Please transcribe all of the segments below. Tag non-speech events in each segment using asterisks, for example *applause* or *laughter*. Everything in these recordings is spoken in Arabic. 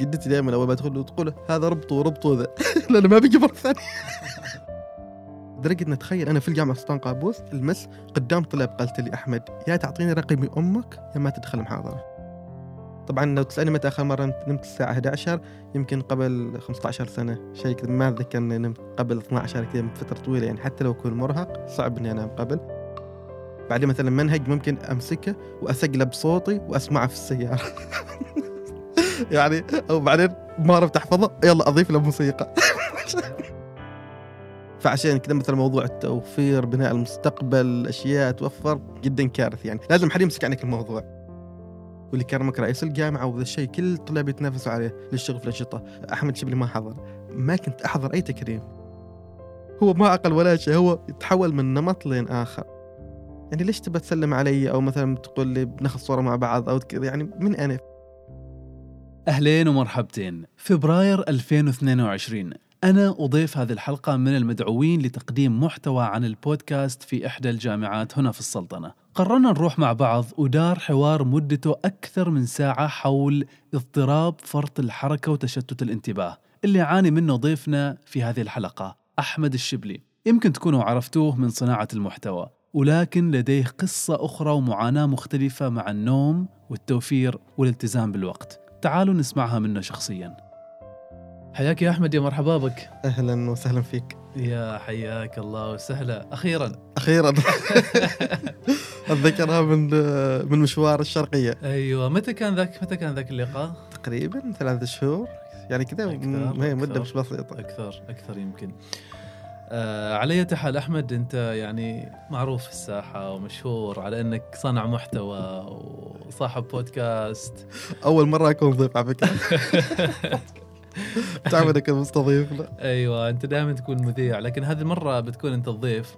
جدتي دائما أول ما تدخل تقول هذا ربطه ربطه ذا. *laughs* لأنه ما بيجي مرة ثانية. لدرجة ان أنا في الجامعة سلطان قابوس المس قدام طلاب قالت لي أحمد يا تعطيني رقم أمك يا ما تدخل المحاضره طبعا لو تسألني متى آخر مرة نمت الساعة 11 يمكن قبل 15 سنة شيء كذا. ما أتذكر إني نمت قبل 12 كذا فترة طويلة يعني حتى لو أكون مرهق صعب إني أنام قبل. بعدين مثلا منهج ممكن أمسكه وأسقلب صوتي وأسمعه في السيارة. *laughs* *laughs* يعني أو بعدين ما عرفت احفظه يلا أضيف له موسيقى. *laughs* فعشان كذا مثلا موضوع التوفير بناء المستقبل أشياء توفر جدا كارثي يعني. لازم حد يمسك عنك الموضوع. واللي كرمك رئيس الجامعة وذا الشيء كل الطلاب يتنافسوا عليه للشغل في الانشطه أحمد شبلي ما حضر. ما كنت أحضر أي تكريم. هو ما أقل ولا شيء هو يتحول من نمط لين آخر. يعني ليش تبى تسلم علي؟ أو مثلا تقول لي بناخذ صورة مع بعض أو يعني من أنا أهلين ومرحبتين. فبراير 2022 أنا أضيف هذه الحلقة من المدعوين لتقديم محتوى عن البودكاست في إحدى الجامعات هنا في السلطنة. قررنا نروح مع بعض ودار حوار مدته أكثر من ساعة حول اضطراب فرط الحركة وتشتت الانتباه. اللي يعاني منه ضيفنا في هذه الحلقة أحمد الشبلي. يمكن تكونوا عرفتوه من صناعة المحتوى ولكن لديه قصة أخرى ومعاناة مختلفة مع النوم والتوفير والالتزام بالوقت. تعالوا نسمعها منه شخصيا. حياك يا أحمد يا مرحبا بك. أهلا وسهلا فيك. يا حياك الله وسهلا. أخيرا. أخيرا. *laughs* أتذكرها من من مشوار الشرقية. أيوة. متى كان ذاك متى كان ذاك اللقاء؟ تقريبا ثلاث شهور. يعني كذا هي مدة. مش بسيطة. أكثر أكثر يمكن. آه على حال أحمد أنت يعني معروف في الساحة ومشهور على أنك صانع محتوى وصاحب بودكاست. أول مرة أكون ضيف على فكرة. *laughs* تعمل انك مستضيف لا. أيوه أنت دائما تكون مذيع لكن هذه المرة بتكون أنت الضيف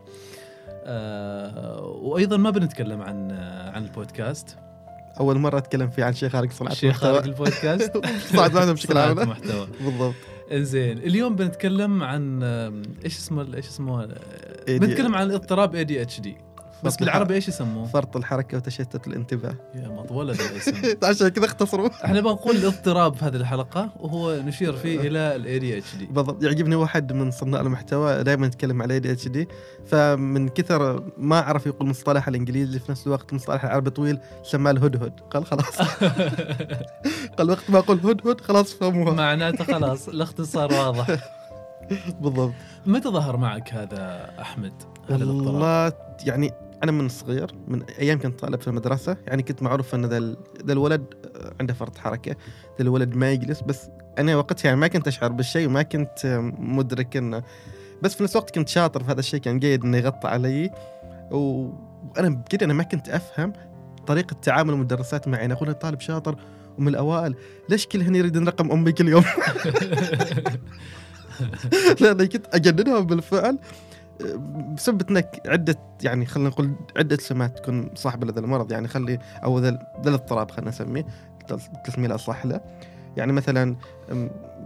آه وأيضا ما بنتكلم عن آه عن البودكاست. أول مرة أتكلم فيه عن شيء خارج صناعة شيء خارج البودكاست؟ *laughs* صناعة محتوى بشكل عام؟ محتوى. بالضبط. إنزين اليوم بنتكلم عن إيش اسمه إيش اسمه. بنتكلم عن الاضطراب ADHD بس بالعربي إيش يسموه؟ فرط الحركة وتشتت الانتباه. يا مطولة الاسم عشان كذا اختصروا. إحنا بنقول الاضطراب في هذه الحلقة وهو نشير فيه إلى ال ADHD بالضبط. يعجبني واحد من صناع المحتوى دائما يتكلم على ADHD فمن كثر ما عرف يقول مصطلح الإنجليزي في نفس الوقت مصطلح العربي طويل سماه الهدهد. قال خلاص. *laughs* قال وقت ما أقول هدهد خلاص فهموها. معناته خلاص *laughs* الاختصار واضح. بالضبط. متى ظهر معك هذا أحمد؟ هذا الاضطراب؟ والله يعني أنا من صغير من أيام كنت طالب في المدرسة يعني كنت معروف أن ذا ذا الولد عنده فرط حركة ذا الولد ما يجلس بس أنا وقتها يعني ما كنت أشعر بالشيء وما كنت مدرك إنه بس في نفس الوقت كنت شاطر في هذا الشيء كان جيد إنه يغطي علي وأنا بجد أنا ما كنت أفهم طريقة تعامل المدرسات معي أنا أقول طالب شاطر ومن الأوائل ليش كلهن يريدون رقم أمي كل يوم؟ *laughs* *laughs* لأني كنت اجننهم بالفعل. بسبب إنك عدة يعني خلينا نقول عدة سمات تكون صاحبة لهذا المرض يعني خلي أو ذا الاضطراب خلينا نسميه التسميه الاصح له يعني مثلا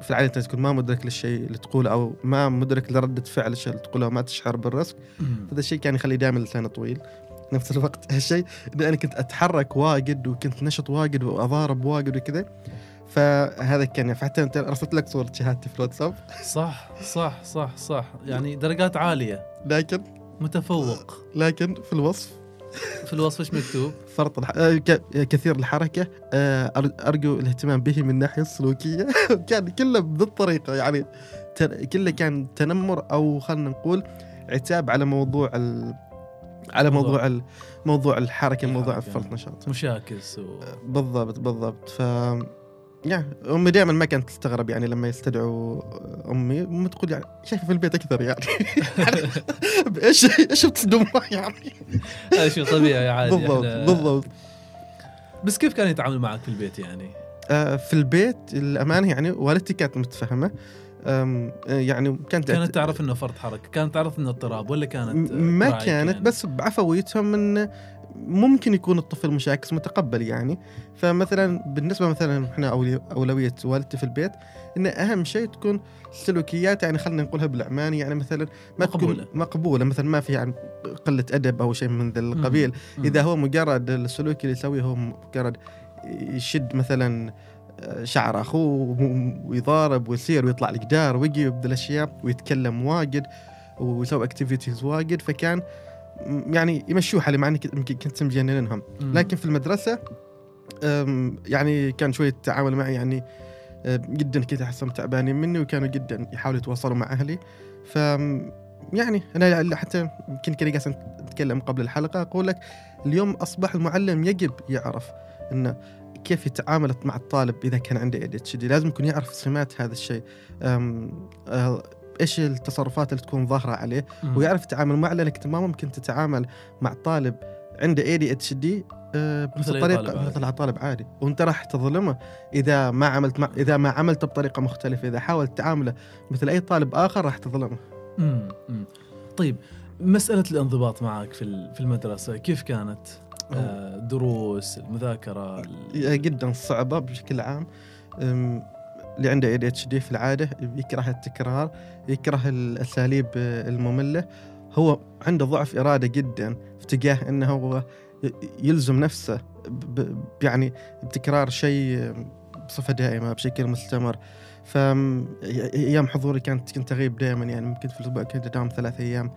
في العادة انت تكون ما مدرك للشيء اللي تقوله أو ما مدرك لردة فعل الشيء اللي تقوله وما تشعر بالرزق. هذا الشيء كان يخلي دائما لسانه طويل. نفس الوقت هالشيء إن أنا كنت أتحرك واجد وكنت نشط واجد وأضارب واجد وكذا. فهذا كان فحتى أنت ارسلت لك صورة شهادتي في الواتساب؟ صح صح صح صح. يعني درجات عالية. لكن؟ متفوق. لكن في الوصف؟ في الوصف إيش مكتوب؟ فرط الح... آه، ك- كثير الحركة. آه، أرجو الاهتمام به من الناحية السلوكية *laughs* كان كله بذي الطريقة. يعني كله كان تنمر أو خلينا نقول عتاب على موضوع ال... على موضوع- موضوع ال... موضوع الحركة موضوع. فرط نشاط. مشاكس و... بالضبط بالضبط. ف يا أمي دائما ما كانت تستغرب يعني لما يستدعوا أمي. أمي تقول يعني شايفة في البيت أكثر يعني. *laughs* إيش إيش بتصدمها *laughs* يعني. هذا شيء طبيعي عادي. بالضبط بالضبط. بس كيف كان يتعامل معك في البيت يعني؟ آه، في البيت الامانه يعني والدتي كانت متفهمة. آه، يعني كانت كانت تعرف إنه فرط حركة، كانت تعرف إنه اضطراب ولا كانت ما كانت يعني؟ بس بعفويتهم إن ممكن يكون الطفل مشاكس متقبل يعني. فمثلا بالنسبة مثلا إحنا أولوية والدتي في البيت إن أهم شيء تكون سلوكيات يعني خلينا نقولها بالعماني يعني مثلا ما مقبولة. تكون مقبولة. مثلا ما في يعني قلة أدب أو شيء من ذا القبيل. مم. إذا هو مجرد السلوك اللي يسويه هو مجرد يشد مثلا آه، شعر أخوه ويضارب ويصير ويطلع الجدار ويجي ويبدا الأشياء ويتكلم واجد ويسوي اكتيفيتيز واجد. فكان يعني يمشوه حالي مع إني كنت- يمكن كنت مجننهم. لكن في المدرسة يعني كان شوية تعامل معي يعني أم، جدا كنت احسهم تعبانين مني وكانوا جدا يحاولوا يتواصلوا مع أهلي. ف يعني أنا حتى يمكن كنت قاعد أتكلم قبل الحلقة أقول لك اليوم أصبح المعلم يجب يعرف انه كيف يتعامل مع الطالب إذا كان عنده دي لازم يكون يعرف سمات هذا الشيء. إيش التصرفات اللي تكون ظاهرة عليه مم. ويعرف يتعامل معه لأنك ما ممكن تتعامل مع طالب عنده اي دي اتش دي بنفس الطريقة. مثل طالب عادي وأنت راح تظلمه إذا ما عملت مع إذا ما عملته بطريقة مختلفة إذا حاولت تعامله مثل أي طالب آخر راح تظلمه مم. مم. طيب مسألة الانضباط معك في في المدرسة كيف كانت؟ آه، الدروس، المذاكرة، ال- جدا صعبة بشكل عام اللي عنده اي اتش دي في العادة يكره التكرار يكره الأساليب آه، المملة. هو عنده ضعف إرادة جدا في تجاه إنه هو يلزم نفسه يعني بتكرار شيء بصفة دائمة بشكل مستمر. ف أيام حضوري كانت كنت أغيب دائما يعني ممكن في الأسبوع كنت أداوم ثلاث أيام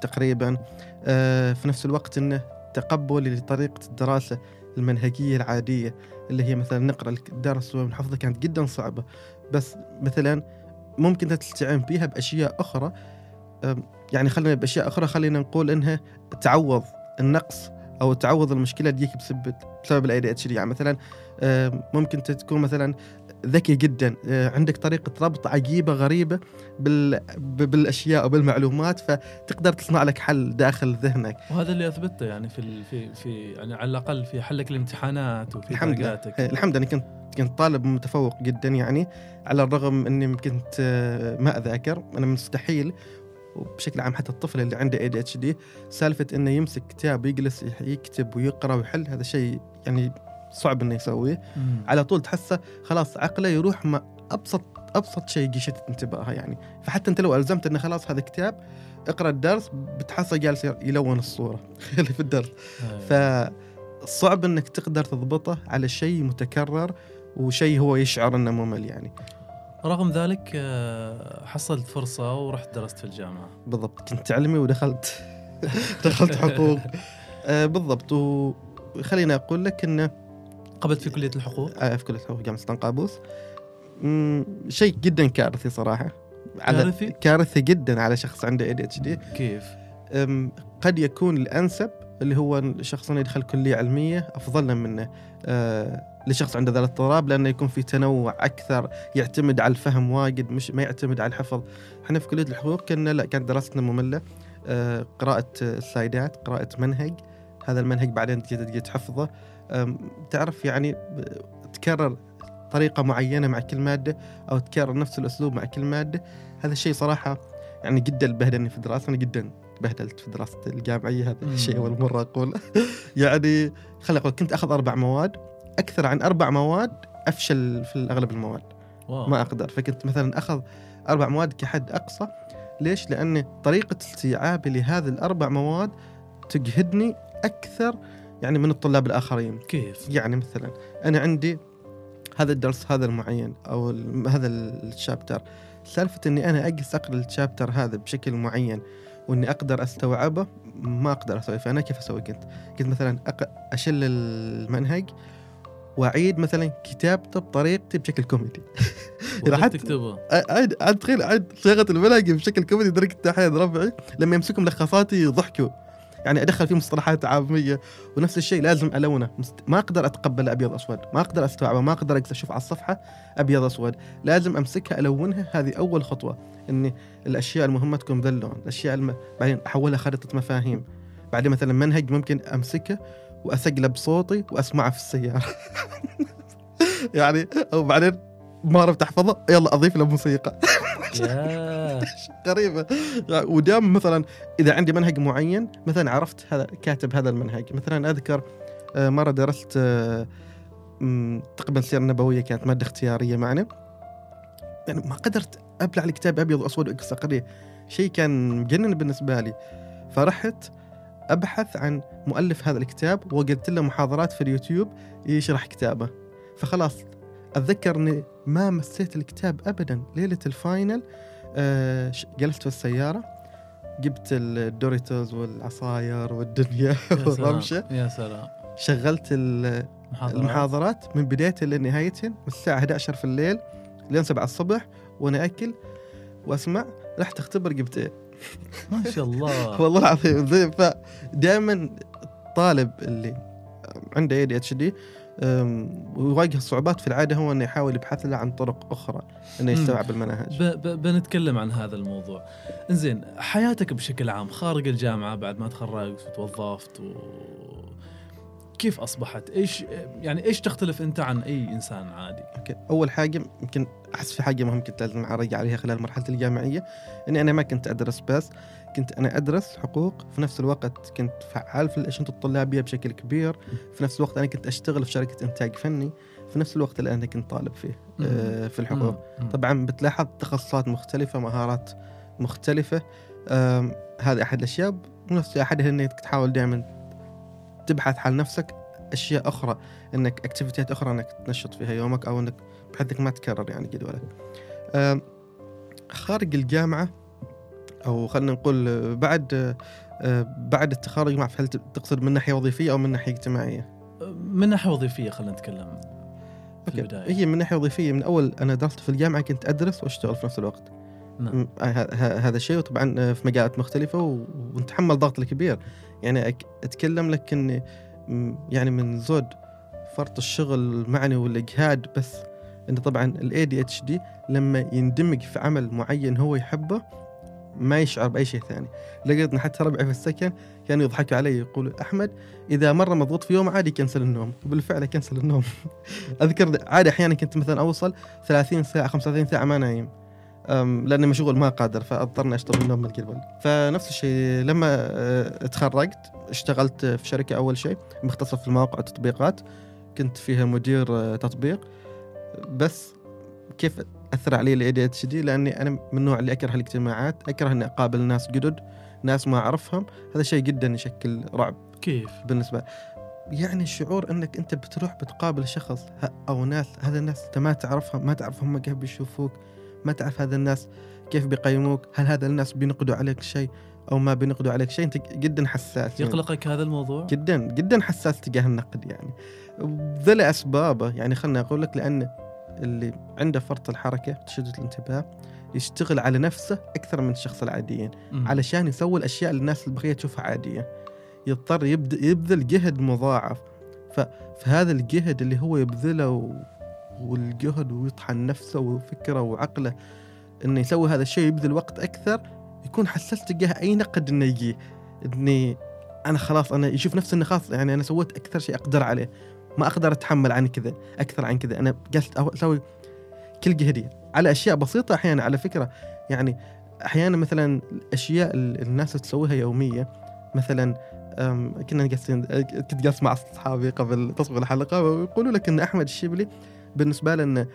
تقريبا. آه، في نفس الوقت إنه تقبلي لطريقة الدراسة المنهجية العادية. اللي هي مثلا نقرأ الدرس ونحفظه كانت جدا صعبة. بس مثلا ممكن تستعين بها بأشياء أخرى. يعني خلينا بأشياء أخرى خلينا نقول إنها تعوض النقص أو تعوض المشكلة تجيك بسبب بسبب ال ADHD يعني مثلا ممكن تكون مثلا ذكي جدا. أه، عندك طريقة ربط عجيبة غريبة بال... ب- بالأشياء وبالمعلومات فتقدر تصنع لك حل داخل ذهنك. وهذا اللي أثبته يعني في ال- في في يعني على الأقل في حلك الامتحانات وفي الحمد لله. درجاتك. أه، الحمد لله. كنت كنت طالب متفوق جدا يعني على الرغم إني كنت أه، ما أذاكر. أنا مستحيل وبشكل عام حتى الطفل اللي عنده اي دي اتش دي سالفة إنه يمسك كتاب ويجلس يكتب ويقرأ ويحل هذا شيء يعني صعب إنه يسويه. مم. على طول تحسه خلاص عقله يروح مع أبسط أبسط شيء يشتت انتباهه يعني. فحتى أنت لو ألزمت إنه خلاص هذا كتاب اقرأ الدرس بتحسه جالس يلون الصورة *laughs* اللي في الدرس. أيوة. فصعب إنك تقدر تضبطه على شيء متكرر وشيء هو يشعر إنه ممل يعني. رغم ذلك آه، حصلت فرصة ورحت درست في الجامعة. بالضبط. كنت علمي ودخلت *laughs* دخلت حقوق. *laughs* آه بالضبط. وخليني أقول لك إنه قبلت في كلية الحقوق؟ آه في كلية الحقوق جامعة سلطان قابوس. شيء جدا كارثي صراحة. على كارثي؟ كارثي جدا على شخص عنده ADHD كيف؟ قد يكون الأنسب اللي هو الشخص انه يدخل كلية علمية أفضل منه. آه لشخص عنده ذا الاضطراب لأنه يكون في تنوع أكثر يعتمد على الفهم واجد مش ما يعتمد على الحفظ. إحنا في كلية الحقوق كنا لا كانت دراستنا مملة. آه قراءة سلايدات قراءة منهج. هذا المنهج بعدين تجي تجي تحفظه. تعرف يعني تكرر طريقة معينة مع كل مادة أو تكرر نفس الأسلوب مع كل مادة هذا الشيء صراحة يعني جدا بهدلني في الدراسه أنا جدا بهدلت في دراستي الجامعية هذا. الشيء أول مرة أقول. *laughs* يعني خليني أقول كنت أخذ أربع مواد أكثر عن أربع مواد أفشل في اغلب المواد. واو. ما أقدر. فكنت مثلا أخذ أربع مواد كحد أقصى. ليش؟ لأن طريقة استيعابي لهذه الأربع مواد تجهدني أكثر يعني من الطلاب الآخرين كيف؟ يعني مثلا أنا عندي هذا الدرس هذا المعين أو ال- هذا الشابتر سالفة إني أنا أجلس أقرأ الشابتر هذا بشكل معين وإني أقدر أستوعبه ما أقدر أسوي فأنا كيف أسوي كنت؟ كنت مثلا. أشل المنهج وأعيد مثلا كتابته بطريقتي بشكل كوميدي *laughs* حتى- تكتبه؟ عاد عاد تخيل عاد صياغة المنهج بشكل كوميدي درجه أحيانا ربعي لما يمسكوا ملخصاتي يضحكوا يعني أدخل فيه مصطلحات عامية ونفس الشيء لازم ألونه. ما أقدر أتقبل أبيض أسود. ما أقدر أستوعبه. ما أقدر أشوف على الصفحة أبيض أسود. لازم أمسكها ألونها. هذه أول خطوة. إني الأشياء المهمة تكون ذا اللون. الأشياء الم... بعدين أحولها خريطة مفاهيم. بعدين مثلا منهج ممكن أمسكه واسجله بصوتي وأسمعه في السيارة. *laughs* يعني أو بعدين ما عرفت احفظه يلا أضيف له موسيقى. *laughs* يعني *laughs* ودام مثلا إذا عندي منهج معين مثلا عرفت هذا كاتب هذا المنهج. مثلا أذكر آه، مرة درست آه، تقريبا سيرة نبوية كانت مادة اختيارية معنا. يعني ما قدرت أبلع الكتاب أبيض وأسود وأقص أقريه شيء كان مجنن بالنسبة لي. فرحت أبحث عن مؤلف هذا الكتاب ولقيت له محاضرات في اليوتيوب يشرح كتابه. فخلاص أتذكر إني ما مسيت الكتاب ابدا. ليلة ال final ش- جلست في السيارة جبت ال Doritos والعصاير والدنيا والرمشة. يا سلام. شغلت ال- محاضرات المحاضرات من بدايتها لنهايتها من الساعة 11 في الليل لين 7 الصبح وأنا أكل وأسمع. رحت أختبر جبت إيه؟ *laughs* ما شاء الله. *laughs* والله العظيم فدائما الطالب اللي عنده اي دي اتش دي ويواجه صعوبات في العادة هو إنه يحاول يبحث له عن طرق أخرى إنه. يستوعب المناهج ب ب بنتكلم عن هذا الموضوع إنزين حياتك بشكل عام خارج الجامعة بعد ما تخرجت وتوظفت و... كيف أصبحت؟ إيش يعني إيش تختلف أنت عن أي إنسان عادي؟ أوكي أول حاجة يمكن أحس في حاجة مهم كنت لازم أرجع عليها خلال مرحلة الجامعية إني أنا ما كنت أدرس بس كنت أنا أدرس حقوق في نفس الوقت كنت فعال في الأشنطة الطلابية بشكل كبير في نفس الوقت أنا كنت أشتغل في شركة إنتاج فني في نفس الوقت اللي أنا كنت طالب فيه آه، في الحقوق. طبعا بتلاحظ تخصصات مختلفة مهارات مختلفة آم، هذه أحد الأشياء. ونفس أحدها أنك تحاول دائما تبحث عن نفسك. أشياء أخرى أنك أكتيفيتيات أخرى أنك تنشط فيها يومك أو أنك بحيث ما تكرر يعني جدولك خارج الجامعة أو خلينا نقول بعد بعد التخرج ما أعرف هل تقصد من ناحية وظيفية أو من ناحية اجتماعية من ناحية وظيفية خلينا نتكلم في أوكي. البداية هي من ناحية وظيفية من أول أنا درست في الجامعة كنت أدرس وأشتغل في نفس الوقت نعم. هذا الشيء وطبعا في مجالات مختلفة و- ونتحمل ضغط الكبير يعني أتكلم لك إني م- يعني من زود فرط الشغل المعني والإجهاد بس إن طبعا ال ADHD لما يندمج في عمل معين هو يحبه ما يشعر بأي شيء ثاني. لقيت حتى ربعي في السكن كانوا يضحكوا علي يقولوا أحمد إذا مرة مضغوط في يوم عادي كنسل النوم. وبالفعل كنسل النوم. *laughs* أذكر عادي أحيانا كنت مثلا أوصل 30 ساعة 35 ساعة ما نايم. لأني مشغول ما قادر فاضطرني اشطب النوم من قبل فنفس الشيء لما أه، تخرجت اشتغلت في شركة أول شيء مختصة في المواقع والتطبيقات. كنت فيها مدير أه، تطبيق. بس كيف أثر علي ال ADHD لأني أنا من النوع اللي أكره الاجتماعات أكره إني أقابل ناس جدد ناس ما أعرفهم هذا شيء جدا يشكل رعب كيف؟ بالنسبة يعني شعور إنك أنت بتروح بتقابل شخص أو ناس هذا الناس أنت ما تعرفهم ما تعرف هم كيف بيشوفوك ما تعرف هذا الناس كيف بيقيموك هل هذا الناس بينقدوا عليك شيء أو ما بينقدوا عليك شيء أنت جدا حساس يعني. يقلقك هذا الموضوع؟ جدا جدا حساس تجاه النقد يعني ذا لاسبابه يعني خلنا أقول لك لأن اللي عنده فرط الحركة تشدد الانتباه يشتغل على نفسه أكثر من الشخص العاديين مم. علشان يسوي الأشياء اللي الناس البقية تشوفها عادية. يضطر يبدا يبذل جهد مضاعف. ف... فهذا الجهد اللي هو يبذله و... والجهد ويطحن نفسه وفكره وعقله إنه يسوي هذا الشيء يبذل وقت أكثر يكون حساس تجاه أي نقد إنه يجي. إني أنا خلاص أنا يشوف نفسه إنه خلاص يعني أنا سويت أكثر شيء أقدر عليه. ما أقدر أتحمل عن كذا أكثر عن كذا. أنا جالس أو- أسوي كل جهدي على أشياء بسيطة أحيانا على فكرة يعني أحيانا مثلا الأشياء اللي الناس تسويها يومية مثلا كنا جالسين كنت جالس مع أصحابي قبل تصوير الحلقة ويقولوا لك إن أحمد الشبلي بالنسبة له انه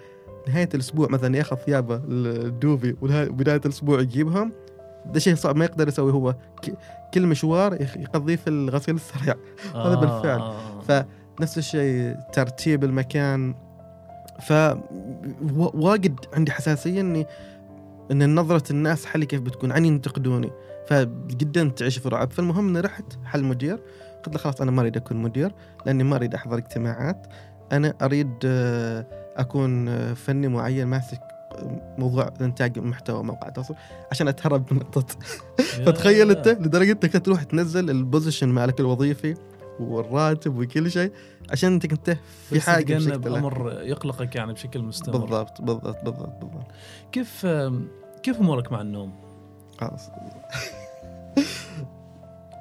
نهاية الأسبوع مثلا ياخذ ثيابه الدوبي وبداية الأسبوع يجيبهم. ده شيء صعب ما يقدر يسوي هو. كل مشوار يقضيه في الغسيل السريع. *laughs* هذا بالفعل. آه. ف- نفس الشيء ترتيب المكان. ف واجد عندي حساسية إني إن نظرة الناس حالي كيف بتكون عني ينتقدوني. فجدا تعيش في رعب. فالمهم إني رحت حل مدير. قلت له خلاص أنا ما أريد أكون مدير لأني ما أريد أحضر اجتماعات. أنا أريد آه، أكون آه، فني معين ماسك آه، موضوع إنتاج محتوى موقع تواصل عشان أتهرب من نقطه فتخيل انت لدرجة إنك تروح تنزل البوزيشن مالك الوظيفي. والراتب وكل شيء عشان أنت كنت في حاجة بشكل أمر يقلقك يعني بشكل مستمر. بالضبط بالضبط بالضبط بالضبط. كيف كيف أمورك مع النوم؟ خلاص. *laughs*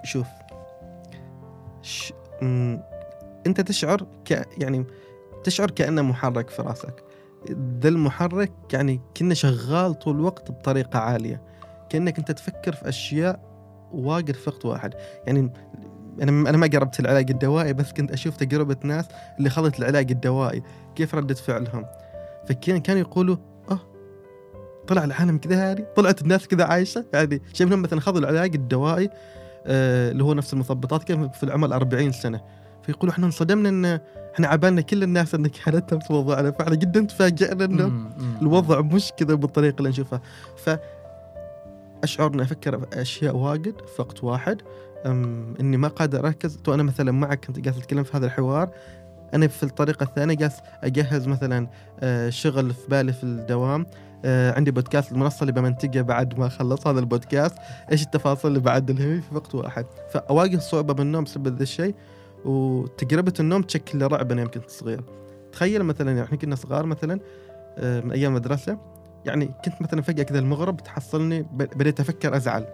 شوف. ش... م... أنت تشعر ك... يعني تشعر كأنه محرك في راسك. ذا المحرك يعني كنا شغال طول الوقت بطريقة عالية. كأنك أنت تفكر في أشياء واقف في وقت واحد. يعني أنا أنا ما جربت العلاج الدوائي بس كنت أشوف تجربة ناس اللي خذت العلاج الدوائي كيف ردة فعلهم. فكان كانوا يقولوا أه طلع العالم كذا هادي طلعت الناس كذا عايشة. يعني شايفهم مثلا خذوا العلاج الدوائي آه اللي هو نفس المثبطات كان في العمر 40 سنة. فيقولوا إحنا انصدمنا إن إحنا عبالنا كل الناس انك حالتها في موضوعنا فإحنا جدا تفاجئنا إنه. الوضع مش كذا بالطريقة اللي نشوفها. ف اشعر اني أفكر في أشياء واجد. في وقت واحد إني ما قادر أركز. تو أنا مثلا معك كنت قاعد أتكلم في هذا الحوار. أنا في الطريقة الثانية قاعد أجهز مثلا آه، شغل في بالي في الدوام. آه، عندي بودكاست المنصة اللي بمنتجه بعد ما اخلص هذا البودكاست. إيش التفاصيل اللي بعدلها في وقت واحد. فأواجه صعوبة بالنوم بسبب ذا الشيء. وتجربة النوم تشكل رعب أنا يوم كنت صغير. تخيل مثلا يعني إحنا كنا صغار مثلا آه، من أيام المدرسة. يعني كنت مثلا فجأة كذا المغرب تحصلني بديت أفكر أزعل.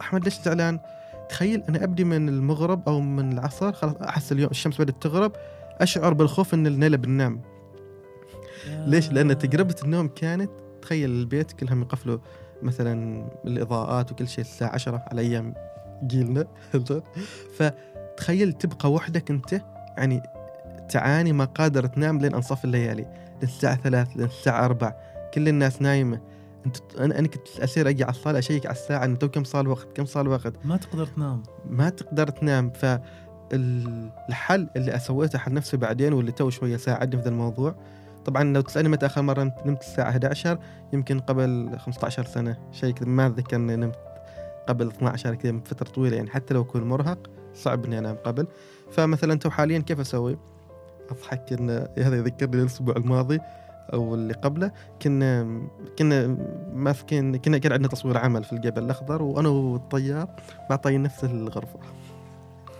أحمد ليش زعلان؟ تخيل أنا أبدي من المغرب أو من العصر خلاص أحس اليوم الشمس بدأت تغرب أشعر بالخوف إن الليلة بننام ليش؟ لأن تجربة النوم كانت تخيل البيت كلهم يقفلوا مثلا الإضاءات وكل شيء الساعة 10 على أيام جيلنا فتخيل تبقى وحدك أنت يعني تعاني ما قادر تنام لين انصاف الليالي للساعه 3 للساعه 4 كل الناس نايمة. أنت أنا أنا كنت اسير أجي على الصالة أشيك على الساعة أنه كم صار الوقت؟ كم صار الوقت؟ ما تقدر تنام. ما تقدر تنام. فالحل اللي أسويته حق نفسي بعدين واللي تو شوية ساعدني في ذا الموضوع. طبعا لو تسألني متى آخر مرة نمت- نمت الساعة 11 يمكن قبل 15 سنة. شيء كذا. ما أتذكر إني نمت قبل 12 كذا من فترة طويلة يعني. حتى لو أكون مرهق صعب إني أنام قبل. فمثلا تو حاليا كيف أسوي؟ أضحك إن هذا يذكرني الأسبوع الماضي. أو اللي قبله كنا كنا ماسكين كنا كان عندنا تصوير عمل في الجبل الأخضر وأنا والطيار معطيين نفس الغرفة.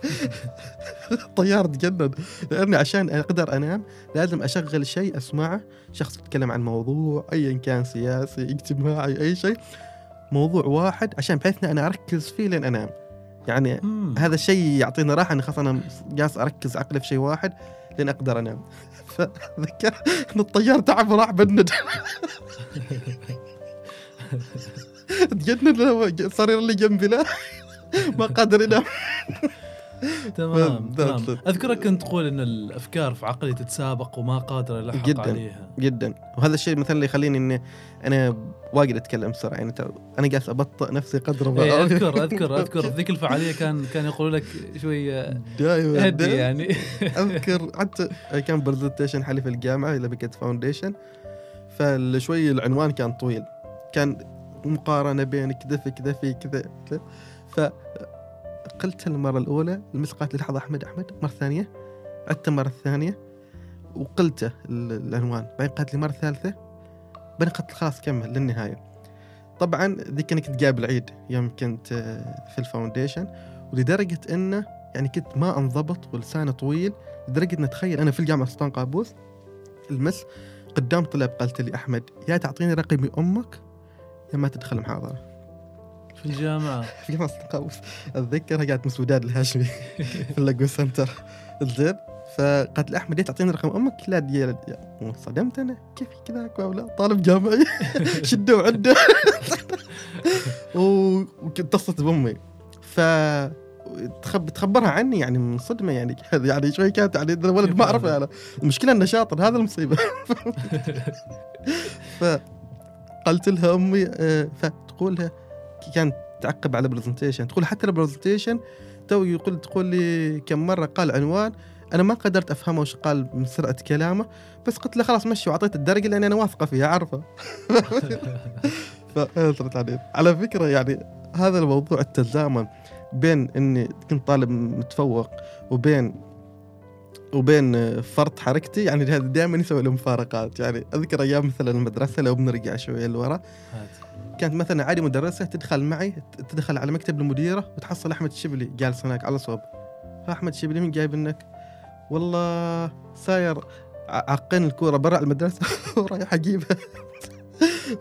*laughs* الطيار تجنن. لاني عشان أقدر أنام لازم أشغل شيء أسمعه. شخص يتكلم عن موضوع ايا كان سياسي اجتماعي أي شيء. موضوع واحد عشان بحيث أنا أركز فيه لين أنام. يعني مم. هذا الشيء يعطيني راحة اني خلاص أنا جالس أركز عقلي في شيء واحد لين أقدر أنام. الطيار تعب وراح بند تجنن صار اللي جنبي لا ما قادر ينام. *laughs* تمام ف- تمام. ف- أذكرك كنت تقول إن الأفكار في عقلي تتسابق وما قادر الحق جداً. عليها. جدا. وهذا الشيء مثلا اللي يخليني إني أنا واجد أتكلم بسرعة. يعني أنا جالس أبطئ نفسي قدر ما إيه أذكر أذكر *laughs* أذكر. ذيك الفعالية كان كان يقولوا لك شوي آه، دايما هدي يعني. *laughs* أذكر حتى كان presentation حالي في الجامعة إلى بيكت foundation فشوي العنوان كان طويل. كان مقارنة بين كذا في كذا في كذا كذا. فقلت المرة الأولى ال miss قالت لي لحظه أحمد أحمد مرة ثانية عدت المره الثانية وقلته ال- العنوان. بعدين قالت لي مرة ثالثة بعدين قلت خلاص كمل للنهاية. طبعا ذيك أنا كنت قابل عيد يوم كنت آه، في ال foundation ولدرجة إنه يعني كنت ما أنضبط ولساني طويل لدرجة ان اتخيل أنا في الجامعة سلطان قابوس ال miss قدام طلاب قالت لي أحمد يا تعطيني رقم أمك يا ما تدخل محاضرة. في الجامعة. *laughs* في سلطان قابوس اتذكرها قاعد miss وداد الهاشمي *laughs* في اللاجو سنتر. زين. فقالت لي أحمد يا تعطيني رقم أمك؟ لا دي صدمت أنا. كيف كذا ولا طالب جامعي. *laughs* شده وعده و- وكنت اتصلت بأمي. ف تخب تخبرها عني يعني من صدمة يعني. يعني شوي كانت يعني الولد ما أعرفه أنا. المشكلة إنه شاطر. هذا المصيبة. فقلت لها أمي آه، فتقول لها كانت تعقب على presentation تقول حتى ال presentation تو يقول تقول لي كم مرة قال عنوان أنا ما قدرت أفهمه وش قال من سرعة كلامه بس قلت له خلاص مشي واعطيت الدرجة لأن أنا واثقة فيها عارفه فأثرت عليه على فكرة يعني هذا الموضوع التزامن بين إني كنت طالب متفوق وبين وبين فرط حركتي يعني هذا دائما يسوي له مفارقات. يعني أذكر أيام مثلا المدرسة لو بنرجع شوية لورا. كانت مثلا عادي مدرسة تدخل معي تدخل على مكتب المديرة وتحصل أحمد الشبلي. جالس هناك على صوب. أحمد الشبلي من جايب لك؟ والله ساير عقين الكورة برا المدرسة *laughs* ورايح اجيبها *laughs*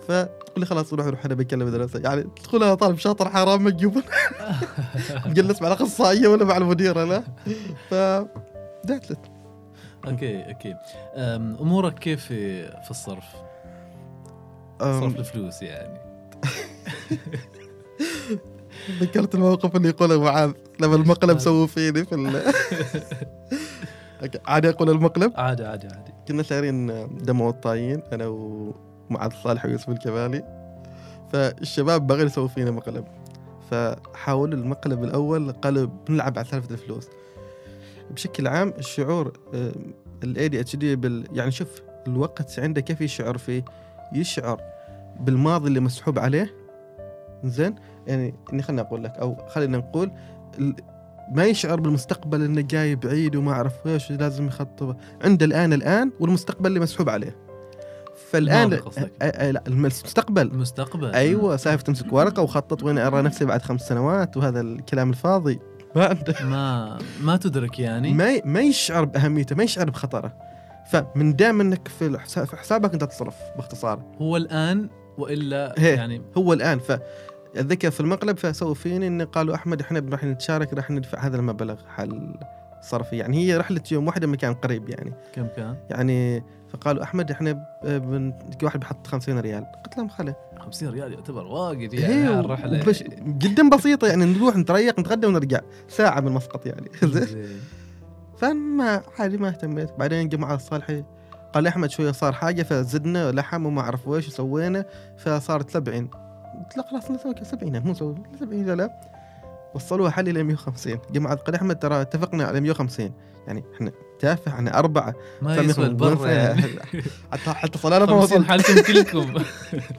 فتقول لي خلاص روح روح أنا بكلم المدرسة يعني أنا طالب شاطر حرام ما تجيبون. *laughs* تجلس مع الأخصائية ولا مع المديرة لا. ف okay okay. أمورك كيف في الصرف؟ صرف الفلوس يعني. ذكرت الموقف اللي يقوله معاذ لما المقلب سووا فيني في ال... *laughs* عادي أقول المقلب؟ عادي عادي عادي. كنا سايرين دمو الطايين أنا ومعاذ صالح ويوسف الكمالي فالشباب باغيين يسووا فينا مقلب. فحاولوا المقلب الأول قالوا بنلعب على سالفة الفلوس. بشكل عام الشعور ال ADHD يعني شوف الوقت عنده كيف يشعر فيه؟ يشعر. بالماضي اللي مسحوب عليه. زين؟ يعني إني خليني أقول لك أو خلينا نقول ما يشعر بالمستقبل إنه جاي بعيد وما أعرف إيش لازم يخطط عنده الآن الآن والمستقبل اللي مسحوب عليه. فالآن لا المستقبل. المستقبل. أيوه سالفة تمسك ورقة وخطط وين أرى نفسي بعد خمس سنوات وهذا الكلام الفاضي. *laughs* ما عنده. ما ما تدرك يعني؟ ما ما يشعر بأهميته ما يشعر بخطره. فمن دام إنك في حسابك أنت تصرف باختصار. هو الآن وإلا هي. يعني هو الآن. ف اتذكر في المقلب فسووا فيني ان قالوا أحمد إحنا راح نتشارك راح ندفع هذا المبلغ حل صرفي يعني هي رحلة يوم واحدة مكان قريب يعني. كم كان؟ يعني فقالوا أحمد إحنا بن... واحد بيحط 50 ريال. قلت لهم خله 50 ريال يعتبر واجد يعني على الرحلة. وبش... جدا بسيطة يعني نروح نتريق نتغدى ونرجع. ساعة من مسقط يعني. *laughs* فما عادي ما اهتميت. بعدين جماعة الصالحي قال لي أحمد شوية صار حاجة فزدنا لحم وما أعرف ويش وسوينا فصارت 70 قلت له خلاص نسوي 70 مو نسوي 70 لا وصلوها حل إلى 150 جماعة قال أحمد ترى اتفقنا على 150 يعني إحنا تافه إحنا أربعة. ما يسوى البر. *laughs* يعني حتى حتى صلاة ما 50 وصلت. حالكم كلكم.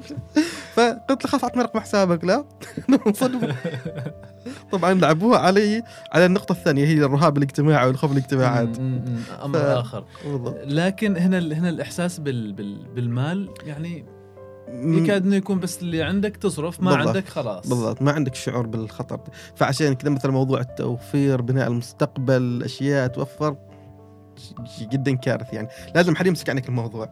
*laughs* فقلت له خلاص اعطني رقم حسابك لا. *laughs* *laughs* طبعا لعبوها علي على النقطة الثانية هي الرهاب الاجتماعي والخوف الاجتماعات. أمر ف- آخر. بالضبط. لكن هنا هنا الإحساس بال بال بالمال يعني يكاد إنه يكون بس اللي عندك تصرف ما بالضبط. عندك خلاص. بالضبط. ما عندك شعور بالخطر. فعشان كذا مثلا موضوع التوفير بناء المستقبل أشياء توفر جدا كارثي يعني. لازم حد يمسك عنك الموضوع.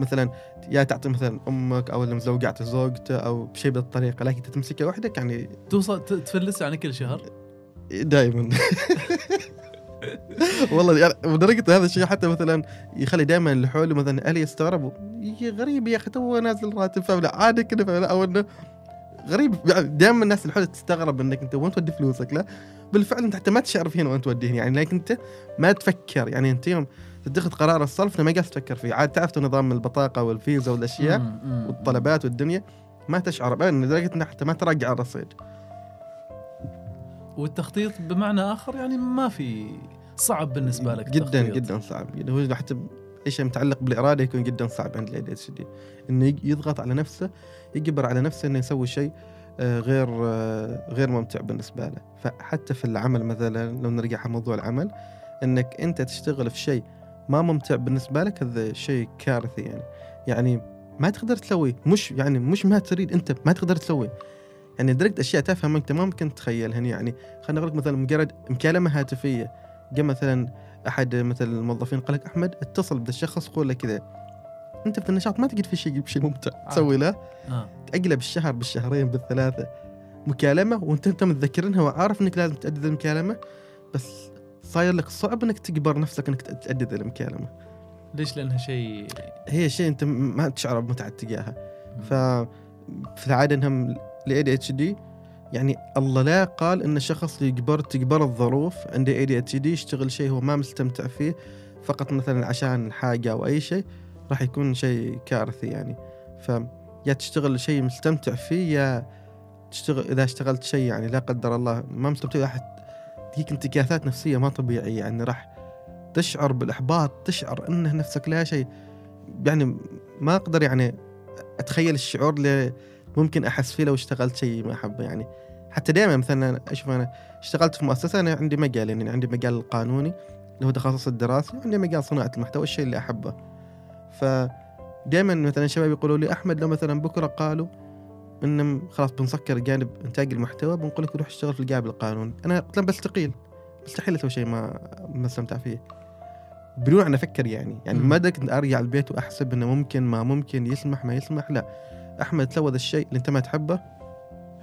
مثلا يا تعطي مثلا أمك أو اللي مزوجعته زوجته أو بشيء بهالطريقه لكن تمسكها وحدك يعني توصل تفلس يعني كل شهر؟ دائما *laughs* والله يعني لدرجه هذا الشيء حتى مثلا يخلي دائما اللي حولي مثلا أهلي يستغربوا يا غريب يا أخي تو نازل راتب فلا عادي كذا أو إنه غريب يعني دائما الناس اللي حولك تستغرب إنك أنت وين تودي فلوسك لا؟ بالفعل انت حتى ما تشعر فين وين توديه يعني لكن انت ما تفكر يعني انت يوم تتخذ قرار الصرف ما قاعد تفكر فيه. عاد تعرف نظام البطاقة والفيزا والأشياء والطلبات والدنيا ما تشعر ابدا لدرجة انك حتى ما تراجع الرصيد. والتخطيط بمعنى آخر يعني ما في صعب بالنسبة لك جدا التخطيط. جدا صعب. يعني هو حتى أي شيء متعلق بالإرادة يكون جدا صعب عند ال ADHD إنه يضغط على نفسه يجبر على نفسه إنه يسوي شيء غير آه، غير ممتع بالنسبة له. فحتى في العمل مثلا لو نرجع على موضوع العمل إنك أنت تشتغل في شيء ما ممتع بالنسبة لك هذا شيء كارثي يعني. يعني ما تقدر تسوي مش يعني مش ما تريد أنت ما تقدر تسوي يعني درجة أشياء تافهة أنت ما ممكن تتخيلها. يعني خلينا نقول مثلا مجرد مكالمة هاتفية. جاء مثلا أحد مثل الموظفين قال لك أحمد اتصل بذا الشخص قول له كذا. انت في النشاط ما تجد في شيء شيء ممتع. تسوي له. آه. تاجله بالشهر بالشهرين بالثلاثة. مكالمة وانت انت متذكرنها وعارف انك لازم تأدي المكالمة بس صاير لك صعب انك تجبر نفسك انك تأدي المكالمة. ليش؟ لأنها شيء هي شيء انت ما تشعر بمتعة تجاهه ف في العاده انهم ال ADHD يعني الله لا قال إن الشخص يجبر تجبر الظروف عنده ADHD يشتغل شيء هو ما مستمتع فيه فقط مثلا عشان حاجة أو أي شيء. راح يكون شيء كارثي يعني. ف يا تشتغل شيء مستمتع فيه يا تشتغل إذا اشتغلت شيء يعني لا قدر الله ما مستمتع راح تجيك انتكاسات نفسية ما طبيعية يعني. راح تشعر بالإحباط تشعر انه نفسك لا شيء. يعني ما أقدر يعني أتخيل الشعور اللي ممكن أحس فيه لو اشتغلت شيء ما أحبه يعني. حتى دائما مثلا أشوف أنا اشتغلت في مؤسسة أنا عندي مجال يعني عندي مجال القانوني اللي هو تخصص الدراسي وعندي مجال صناعة المحتوى الشيء اللي أحبه. فدائما مثلا الشباب يقولوا لي أحمد لو مثلا بكرة قالوا ان خلاص بنسكر جانب إنتاج المحتوى بنقول لك روح اشتغل في الجانب القانوني. أنا قلت لهم بستقيل مستحيل أسوي شيء ما ما استمتع فيه. بدون ان أفكر يعني يعني. ما كنت أرجع البيت وأحسب إنه ممكن ما ممكن يسمح ما يسمح. لا أحمد لو هذا الشيء اللي أنت ما تحبه.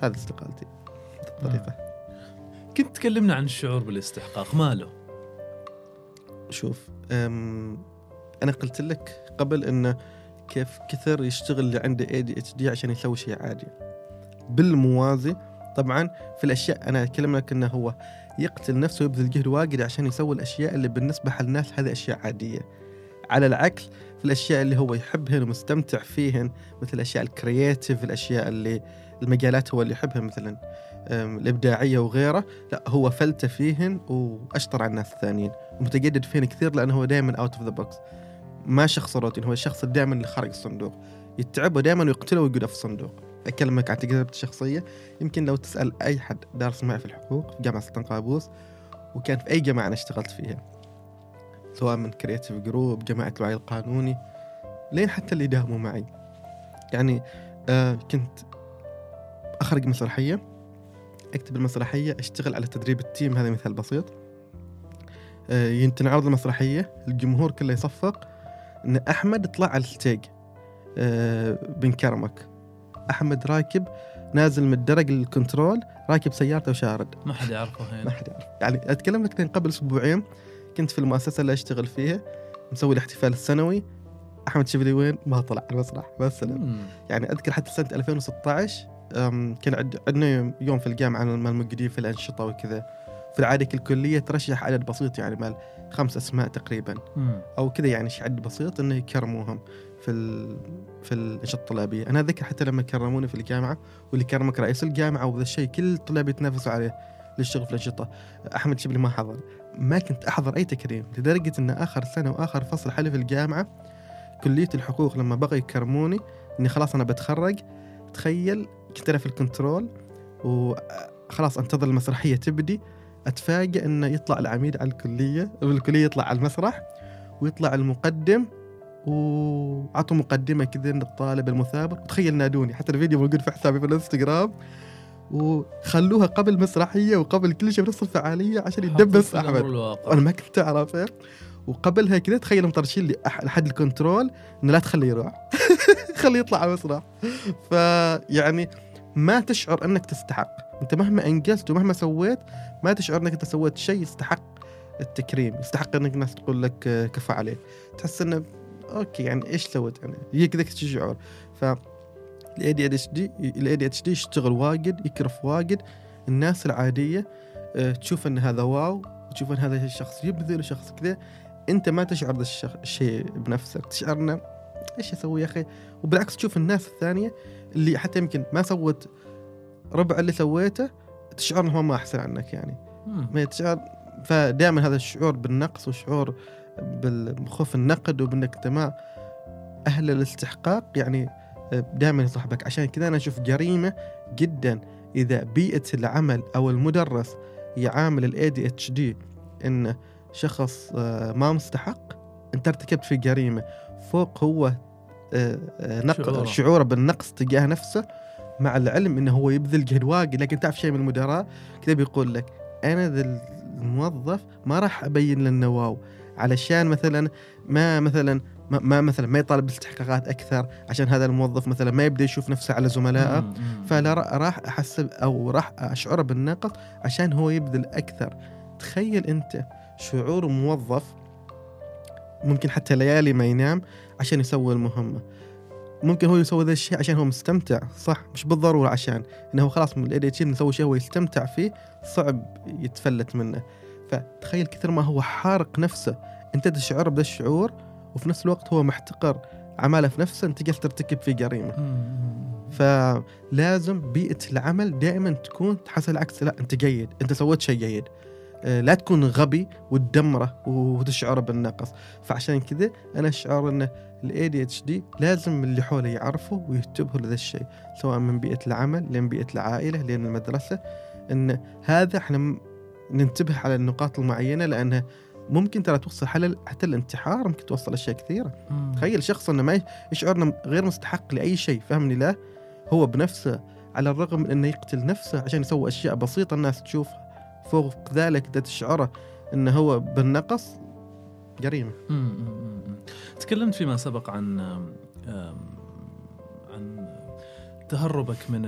هذا استقالتي الطريقة كنت تكلمنا عن الشعور بالاستحقاق ماله؟ شوف أنا قلت لك قبل انه كيف كثر يشتغل اللي عنده ADHD عشان يسوي شيء عادي. بالموازي طبعا في الأشياء أنا اتكلم لك إنه هو يقتل نفسه ويبذل جهد واجد عشان يسوي الأشياء اللي بالنسبة للناس هذه أشياء عادية. على العكس في الأشياء اللي هو يحبهن ومستمتع فيهن مثل الأشياء ال creative الأشياء اللي المجالات هو اللي يحبها مثلا الإبداعية وغيره لا هو فلتة فيهن وأشطر على الناس الثانيين. متجدد فين كثير لأنه هو دائما out of the box ما شخص روتين هو الشخص دائما اللي خارج الصندوق. يتعبه دائما ويقتله ويقعد في الصندوق. أكلمك عن تجربتي الشخصية. يمكن لو تسأل أي حد دارس معي في الحقوق في جامعة سلطان قابوس وكان في أي جامعة أنا اشتغلت فيها. سواء من creative group جماعة الوعي القانوني لين حتى اللي داهموا معي. يعني آه كنت أخرج مسرحية أكتب المسرحية أشتغل على تدريب ال team. هذا مثال بسيط. آه تنعرض المسرحية الجمهور كله يصفق. إن أحمد طلع على ال stage آه بنكرمك أحمد راكب نازل من الدرج ال control راكب سيارته وشارد. ما حد يعرفه هنا. ما حد يعرف يعني أتكلم لك من قبل أسبوعين كنت في المؤسسة اللي أشتغل فيها مسوي الاحتفال السنوي. أحمد شبلي وين؟ ما طلع على المسرح مم. يعني أذكر حتى سنة 2016 أم، كان عندنا يوم في الجامعة مال المقدين في الأنشطة وكذا. في العادة كل كلية ترشح عدد بسيط يعني مال خمس أسماء تقريبا. مم. أو كذا يعني شيء عدد بسيط إنه يكرموهم في ال... في الانشطه الطلابية، أنا اذكر حتى لما كرموني في الجامعة واللي كرمك رئيس الجامعة وذا الشيء كل الطلاب يتنافسوا عليه للشغل في الأنشطة، أحمد شبلي ما حضر، ما كنت أحضر أي تكريم لدرجة إن آخر سنة وآخر فصل حلي في الجامعة كلية الحقوق لما بغوا يكرموني إني خلاص أنا بتخرج. تخيل كنت أنا في الكنترول وخلاص أنتظر المسرحية تبدي. اتفاجئ انه يطلع العميد على الكلية بالكليه يطلع على المسرح ويطلع المقدم وعطوا مقدمة كذا للطالب المثابر. وتخيل نادوني حتى الفيديو موجود في حسابي في الإنستغرام. وخلوها قبل مسرحية وقبل كل شيء بنص الفعالية عشان يدبس أحمد. أنا ما كنت اعرفه وقبلها كذا تخيل مطرشين لي لحد ال control إنه لا تخليه يروح. *laughs* خليه يطلع على المسرح. فيعني ما تشعر أنك تستحق. أنت مهما أنجزت ومهما سويت ما تشعر أنك أنت سويت شيء يستحق التكريم. يستحق أنك الناس تقول لك آه، كفى عليك. تحس إنه okay يعني إيش سويت أنا؟ يجيك ذاك الشعور ف الاي دي اتش دي الاي دي اتش دي يشتغل واجد يكرف واجد. الناس العادية آه، تشوف إن هذا واو تشوف إن هذا الشخص يبذل شخص كذا. أنت ما تشعر الشيء بنفسك. تشعر إنه إيش أسوي يا أخي؟ وبالعكس تشوف الناس الثانية اللي حتى يمكن ما سوت ربع اللي سويته تشعر انهم ما أحسن عنك يعني. ما تشعر فدائما هذا الشعور بالنقص وشعور بالخوف النقد وبإنك انت ما أهل الاستحقاق يعني دائما يصاحبك. عشان كذا أنا أشوف جريمة جدا. إذا بيئة العمل أو المدرس يعامل ال ADHD انه شخص آه، ما مستحق أنت ارتكبت في جريمة فوق هو آه، آه، نق- شعوره. بالنقص تجاه نفسه مع العلم إنه هو يبذل جهد واجد لكن تعرف شيء من المدراء كذا بيقول لك أنا ذا الموظف ما راح أبين له انه wow علشان مثلا ما مثلا ما, ما مثلا ما يطالب باستحقاقات أكثر عشان هذا الموظف مثلا ما يبدأ يشوف نفسه على زملائه. فلا را- راح أحسب أو راح اشعره بالنقص عشان هو يبذل أكثر تخيل أنت شعور موظف ممكن حتى ليالي ما ينام عشان يسوي المهمة. ممكن هو يسوي ذا الشيء عشان هو مستمتع صح؟ مش بالضرورة عشان إنه هو خلاص من اللي يسوي شيء هو يستمتع فيه صعب يتفلت منه. فتخيل كثر ما هو حارق نفسه أنت تشعر بهذا الشعور وفي نفس الوقت هو محتقر أعماله في نفسه أنت جالس ترتكب فيه جريمة. فلازم بيئة العمل دائما تكون تحس العكس لا أنت جيد أنت سويت شيء جيد. لا تكون غبي وتدمره وتشعره بالنقص. فعشان كذا أنا أشعر إن ال ADHD لازم اللي حوله يعرفوا وينتبهوا لذا الشيء سواء من بيئة العمل لين بيئة العائلة لين المدرسة. إن هذا إحنا ننتبه على النقاط المعينة لانها ممكن ترى توصل حل حتى الانتحار ممكن توصل أشياء كثيرة. مم. تخيل شخص إنه ما يشعر إنه غير مستحق لأي شيء فهمني لا؟ هو بنفسه على الرغم من إنه يقتل نفسه عشان يسوي أشياء بسيطة الناس تشوفها. فوق ذلك اذا تشعره إنه هو بالنقص. مم. تكلمت فيما سبق عن عن تهربك من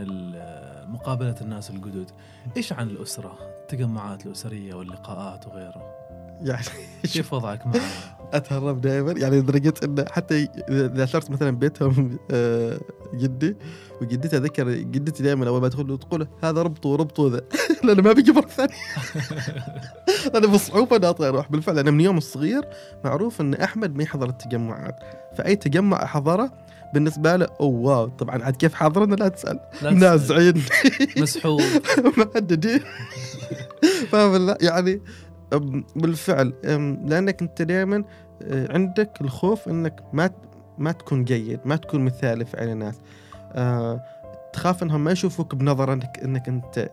مقابلة الناس الجدد. إيش عن الأسرة؟ التجمعات الأسرية واللقاءات وغيره. يعني كيف وضعك معها؟ أتهرب دائما. يعني لدرجة انه حتى إذا صرت مثلا بيتهم آه، جدي وجدتي أذكر جدتي دائما أول ما تدخل تقول هذا ربطه وربطه ذا. *laughs* لأنه ما بيجي مرة ثانية. *laughs* أنا بصعوبة إني أطلع أروح. بالفعل أنا من يوم الصغير معروف إن أحمد ما يحضر التجمعات. فأي تجمع أحضره بالنسبة له أوه واو. طبعا عاد كيف حاضرنا؟ لا تسأل. نازعين. مسحوب مهددين فاهم يعني بالفعل لأنك أنت دائما عندك الخوف إنك ما ما تكون جيد ما تكون مثالي في عين الناس. آه، تخاف إنهم ما يشوفوك بنظرة إنك إنك أنت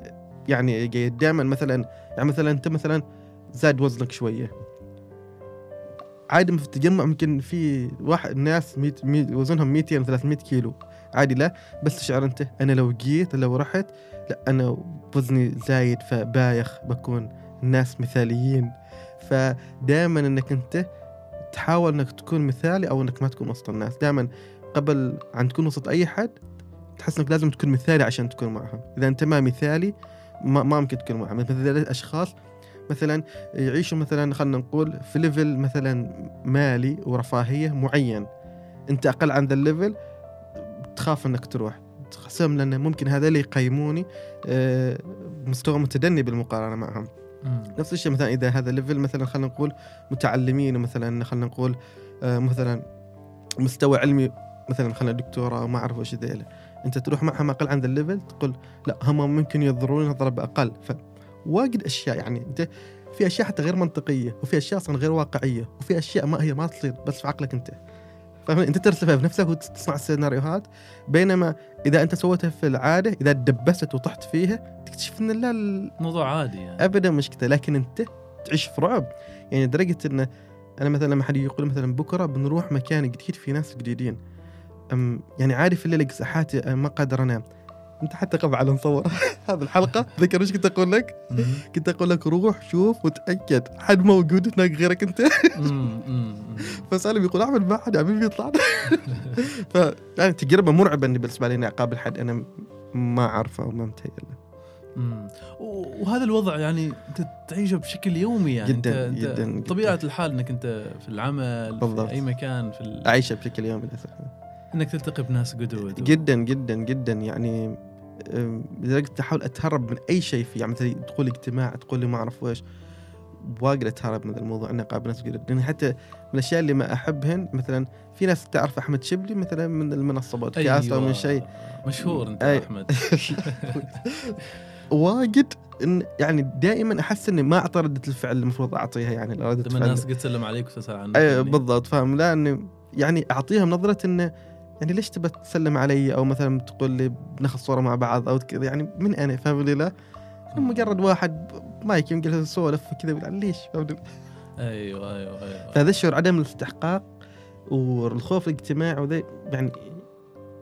يعني جيد. دائما مثلا يعني مثلا أنت مثلا زاد وزنك شوية. عادي في التجمع ممكن في واحد ناس ميت ميت وزنهم 200 300 كيلو. عادي لا بس تشعر أنت أنا لو جيت لو رحت لا أنا وزني زايد فبايخ بكون. الناس مثاليين. فدائما إنك أنت تحاول إنك تكون مثالي أو إنك ما تكون وسط الناس. دائما قبل عن تكون وسط أي حد تحس إنك لازم تكون مثالي عشان تكون معهم. إذا أنت ما مثالي ما, ما ممكن تكون معهم. مثلا أشخاص مثلا يعيشوا مثلا خلينا نقول في level مثلا مالي ورفاهية معين. أنت أقل عن ذا ال level تخاف إنك تروح. خصم لأن ممكن اللي يقيموني آه، مستوى متدني بالمقارنة معهم. نفس الشيء مثلا إذا هذا level مثلا خلينا نقول متعلمين مثلا خلينا نقول آه، مثلا مستوى علمي مثلا خلينا دكتوراه أو ما أعرف إيش ذيلا أنت تروح معهم أقل عن ذا ال level تقول لا هم ممكن ينظرون نظرة بأقل. فواجد أشياء يعني أنت في أشياء حتى غير منطقية وفي أشياء أصلا غير واقعية وفي أشياء ما هي ما تصير بس في عقلك أنت. فاهم؟ انت ترسمها بنفسك وتصنع السيناريوهات. بينما إذا أنت سويتها في العادة إذا دبست وطحت فيها تكتشف إن لا ال- موضوع عادي يعني. ابدا مشكلة. لكن أنت تعيش في رعب. يعني لدرجة إن أنا مثلا لما حد يقول مثلا بكرة بنروح مكان جديد في ناس جديدين. أم يعني عارف في الليل ساعات ما قادر أنام. انت حتى قبل على نصور *laughs* هذه الحلقة. ذكر إيش كنت أقول لك؟ كنت أقول لك روح شوف وتأكد حد موجود هناك غيرك أنت. *laughs* فسالم يقول احمد ما حد حبيبي يطلع. *laughs* ف يعني تجربة مرعبة بالنسبة لي اني أقابل حد أنا ما أعرفه وما متهيأ له وهذا الوضع يعني أنت تعيشه بشكل يومي يعني. جداً، انت, جداً، جداً. طبيعة الحال إنك أنت في العمل بالضبط. في أي مكان في ال... أعيشه بشكل يومي للأسف. إنك تلتقي بناس جدد و- جدا جدا جدا يعني لدرجه أحاول أتهرب من أي شيء فيه يعني مثلا تقول اجتماع تقول لي ما أعرف ويش واجد أتهرب من الموضوع اني اقابل ناس جدد لأن حتى من الأشياء اللي ما أحبهن مثلا في ناس تعرف أحمد شبلي مثلا من المنصة بودكاست أو من شيء. مشهور أنت أي. أحمد. *laughs* واجد إن يعني دائما أحس إني ما أعطي ردة الفعل اللي المفروض أعطيها يعني ردة لما فعل. الناس قد تسلم عليك وتسأل عنك أي. بالضبط فاهم؟ لا إني يعني اعطيهم نظره إنه يعني ليش تبى تسلم علي أو مثلا تقول لي بناخذ صوره مع بعض أو كذا يعني من أنا فاهم لا مجرد واحد مايك يمكن يسولف كذا ليش فاهم؟ أيوه أيوه أيوه فهذا الشعور عدم الاستحقاق والخوف الاجتماعي وذا يعني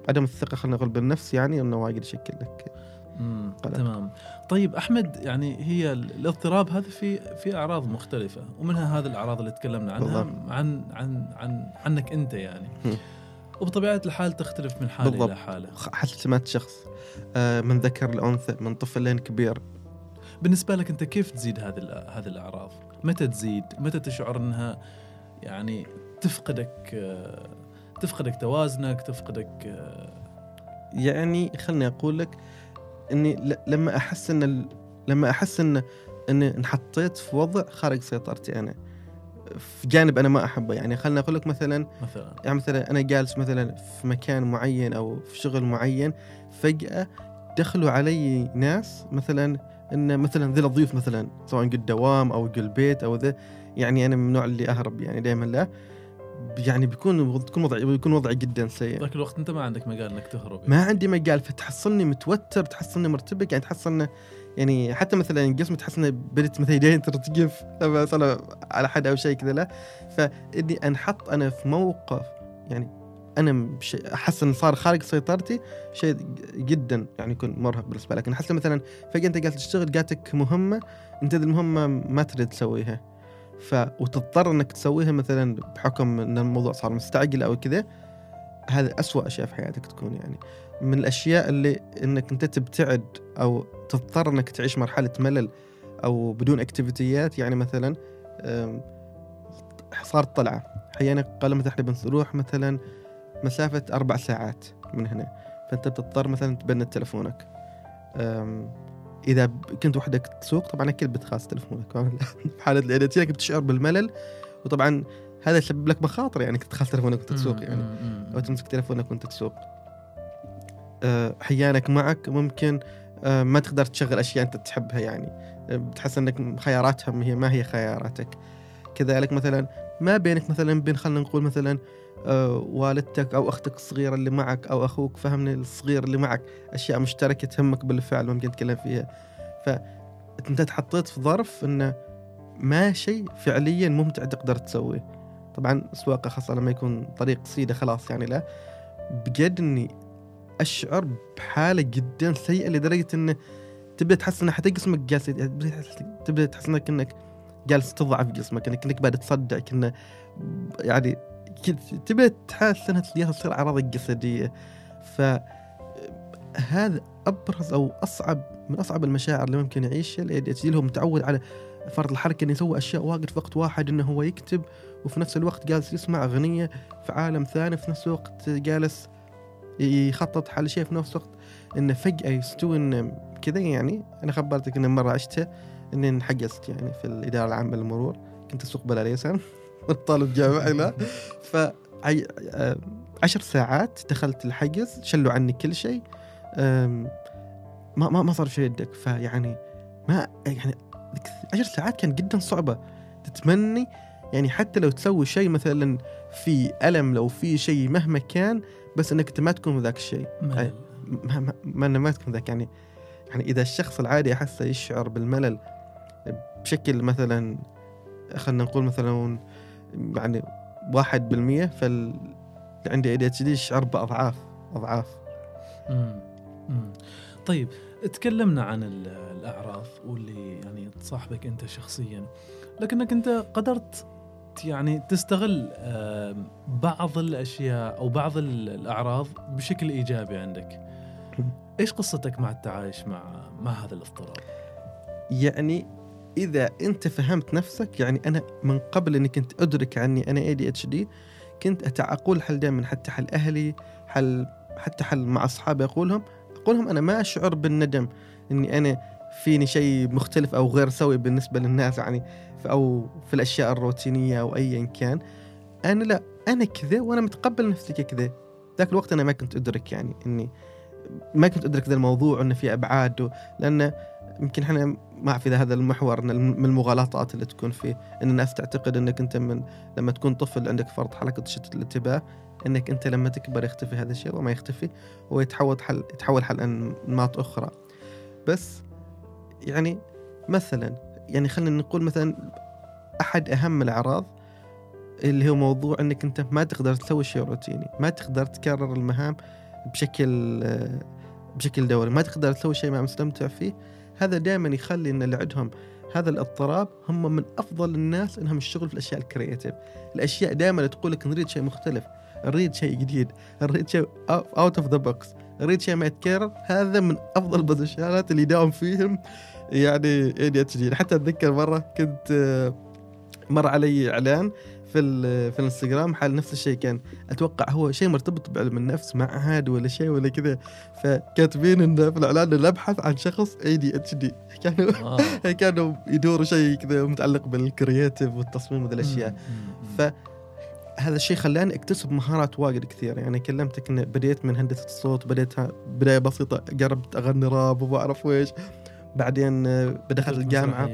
عدم الثقة خلينا نقول بالنفس يعني إنه واجد يشكل لك مم. قلق. تمام طيب أحمد يعني هي ال- الاضطراب هذا في في أعراض مختلفة ومنها هذه الأعراض اللي تكلمنا عنها بالضبط. عن عن عن عنك أنت يعني. وبطبيعة الحال تختلف من حالة بالضبط. إلى حالة. حسب سمات شخص آه، من ذكر لانثى من طفل لين كبير. بالنسبة لك أنت كيف تزيد هذه هذه الأعراض؟ متى تزيد؟ متى تشعر أنها يعني تفقدك آه، تفقدك توازنك تفقدك آه، يعني خلني أقول لك إني لما أحس إن لما أحس إن إني انحطيت في وضع خارج سيطرتي أنا. في جانب أنا ما أحبه. يعني خلني أقول لك مثلا مثلا. يعني مثلا أنا جالس مثلا في مكان معين أو في شغل معين فجأة دخلوا علي ناس مثلا إن مثلا ذي الضيوف مثلا سواء قد دوام أو قل بيت أو ذا. يعني أنا من النوع اللي أهرب يعني دائما لا. يعني بيكون بيكون وضعي بيكون وضعي جدا سيء. ذاك الوقت أنت ما عندك مجال إنك تهرب ما عندي مجال فتحصلني متوتر تحصلني مرتبك يعني تحصلني يعني حتى مثلا قسمي تحس اني بدت مثلا يدين ترتجف لما على حد أو شيء كذا لا. فإني أنحط أنا في موقف يعني أنا أحس إنه صار خارج سيطرتي شيء جدا يعني يكون مرهق بالنسبة لك احس مثلا فجأة أنت قاعد تشتغل جاتك مهمة أنت المهمة ما تريد تسويها. ف وتضطر إنك تسويها مثلا بحكم إن الموضوع صار مستعجل أو كذا هذا أسوأ أشياء في حياتك تكون يعني. من الأشياء اللي إنك أنت تبتعد أو تضطر إنك تعيش مرحلة ملل أو بدون أكتيفيتيات يعني مثلا أم، صارت طلعة. أحيانا قال مثلا إحنا بنروح مثلا مسافة أربع ساعات من هنا. فأنت بتضطر مثلا تبند تلفونك. ب- كنت وحدك تسوق طبعا أكيد بتخاص تلفونك. لأن تجيك بتشعر بالملل؟ وطبعا هذا يسبب لك مخاطر يعني كنت تخاص تلفونك وأنت تسوق يعني. أو تمسك تلفونك وأنت تسوق. آه، احيانك معك ممكن ما تقدر تشغل أشياء أنت تحبها يعني. آه، بتحس أنك خياراتها هي ما هي خياراتك. كذلك مثلا ما بينك مثلا بين خلينا نقول مثلا آه، والدتك أو أختك الصغيرة اللي معك أو أخوك فهمني الصغير اللي معك أشياء مشتركة تهمك بالفعل ممكن نتكلم فيها. فانت تحطيت في ظرف إنه ما شيء فعليا ممتع تقدر تسويه. طبعا سواقة خاصة لما يكون طريق قصيده خلاص يعني لا. بجد إني أشعر بحالة جدا سيئة لدرجة انه تبدأ تحس ان حتى جسمك جالس تبدأ تحس انك انك جالس تضعف جسمك انك إنك بعد تصدع كنا يعني تبدأ تحس إنها تصير أعراض جسدية. ف هذا أبرز أو اصعب من أصعب المشاعر اللي ممكن يعيشها الاي دي هو متعود على فرض الحركة إنه يسوي أشياء واجد في وقت واحد إنه هو يكتب وفي نفس الوقت جالس يسمع أغنية في عالم ثاني في نفس الوقت جالس يخطط حل شيء في نفس الوقت انه فجأة يستوي انه كذا يعني. أنا خبرتك انه مرة عشتها إني انحجزت يعني في الإدارة العامة للمرور. كنت أسوق بلا ليسان *laughs* طالب جامعي لا ف عشر ساعات دخلت الحجز. شلوا عني كل شيء. ما ما ما صار شيء يدك فيعني ما يعني عشر ساعات كان جدا صعبة. تتمني يعني حتى لو تسوي شيء مثلا في ألم لو في شيء مهما كان بس إنك أنت ما تكون ذاك الشيء. ما ما, ما, ما تكون ذاك. يعني يعني إذا الشخص العادي أحسه يشعر بالملل بشكل مثلا خلينا نقول مثلا يعني واحد بالمية فال عندي اي دي اتش دي يشعر بأضعاف أضعاف. مم. مم. طيب تكلمنا عن الاعراض واللي يعني تصاحبك أنت شخصيا. لكنك أنت قدرت يعني تستغل بعض الأشياء أو بعض الأعراض بشكل إيجابي عندك. إيش قصتك مع التعايش مع مع هذا الاضطراب؟ يعني إذا أنت فهمت نفسك يعني أنا من قبل إني كنت أدرك عني أنا اي دي اتش دي كنت أقول حل دائما حتى حل أهلي حل حتى حل مع أصحابي أقولهم أقولهم أنا ما أشعر بالندم إني أنا فيني شيء مختلف أو غير سوي بالنسبة للناس يعني أو في الأشياء الروتينية أو ايا كان أنا لا أنا كذا وأنا متقبل نفسي كذا. ذاك الوقت أنا ما كنت أدرك يعني إني ما كنت أدرك ذا الموضوع انه في أبعاد لأن يمكن إحنا ما أعرف إذا هذا المحور من المغالطات اللي تكون فيه. إن الناس تعتقد إنك أنت من لما تكون طفل عندك فرط حلقة شتت الانتباه إنك أنت لما تكبر يختفي هذا الشيء وما يختفي ويتحول حل يتحول حل انماط أخرى. بس يعني مثلا يعني خلينا نقول مثلا أحد أهم الأعراض اللي هو موضوع إنك أنت ما تقدر تسوي شيء روتيني ما تقدر تكرر المهام بشكل بشكل دوري ما تقدر تسوي شيء ما مستمتع فيه. هذا دائما يخلي إن اللي عندهم هذا الاضطراب هم من أفضل الناس إنهم يشتغلوا في الأشياء ال creative. الأشياء دائما تقول لك نريد شيء مختلف نريد شيء جديد نريد شيء out of the box نريد شيء ما يتكرر هذا من أفضل ال positionات اللي يداوم فيهم. يعني ADHD حتى أتذكر مرة كنت آه، مر علي إعلان في في الإنستغرام حال نفس الشيء. كان أتوقع هو شيء مرتبط بعلم النفس معهد ولا شيء ولا كذا. فكاتبين انه في الإعلان إنه ابحث عن شخص ADHD كانوا آه. *laughs* كانوا يدوروا شيء كذا متعلق بال creative والتصميم وذا الأشياء. ف هذا الشيء خلاني أكتسب مهارات واجد كثيرة. يعني كلمتك إنه بديت من هندسة الصوت بديت بداية بسيطة قربت أغني راب وما أعرف ويش بعدين بدخلت الجامعة.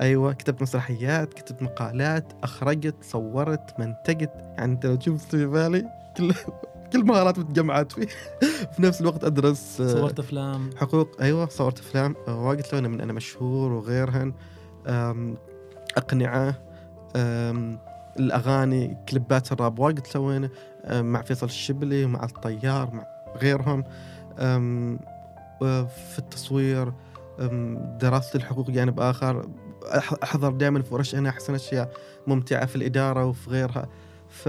أيوه كتبت مسرحيات كتبت مقالات أخرجت صورت منتجت. يعني أنت لو تشوف في بالي كل *laughs* كل مهارات متجمعات فيه *laughs* في نفس الوقت أدرس صورت أفلام. حقوق. أيوه صورت أفلام. واجد سوينا من أنا مشهور وغيرهن. أقنعة. الأغاني كليبات الراب واجد سوينا مع فيصل الشبلي مع الطيار مع غيرهم. في التصوير. دراسة الحقوق جانب آخر. أحضر دائما في ورش أنا أحسن أشياء ممتعة في الإدارة وفي غيرها. ف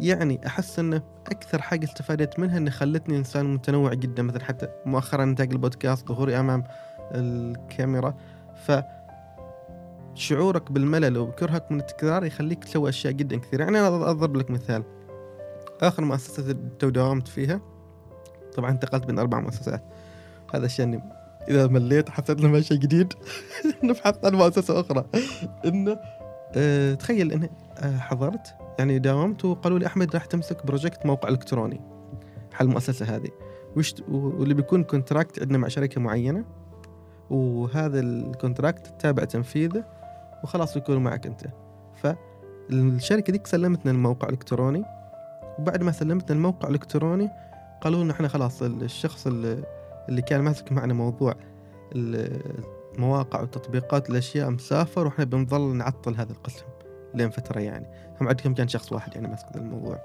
يعني أحس أنه أكثر حاجة استفادت منها أنه خلتني إنسان متنوع جدا مثلا حتى مؤخرا نتاج البودكاست ظهوري أمام الكاميرا. ف شعورك بالملل وكرهك من التكرار يخليك تسوي أشياء جدا كثيرة. يعني أنا أضرب لك مثال. آخر مؤسسة داومت فيها طبعا انتقلت بين أربع مؤسسات. هذا الشيء إذا مليت حسيت إنه شيء جديد. *laughs* نبحث عن مؤسسة أخرى. إنه أه تخيل اني أه حضرت يعني داومت وقالوا لي أحمد راح تمسك project موقع إلكتروني. حال المؤسسة هذه. وشت... واللي بيكون contract عندنا مع شركة معينة. وهذا ال contract تابع تنفيذه. وخلاص يكون معك أنت. فالشركه ديك سلمتنا الموقع الالكتروني وبعد ما سلمتنا الموقع الالكتروني قالوا لنا إحنا خلاص الشخص اللي, اللي كان ماسك معنا موضوع المواقع والتطبيقات الأشياء مسافر وإحنا بنظل نعطل هذا القسم لين فترة يعني. هم عندكم كان شخص واحد يعني ماسك الموضوع.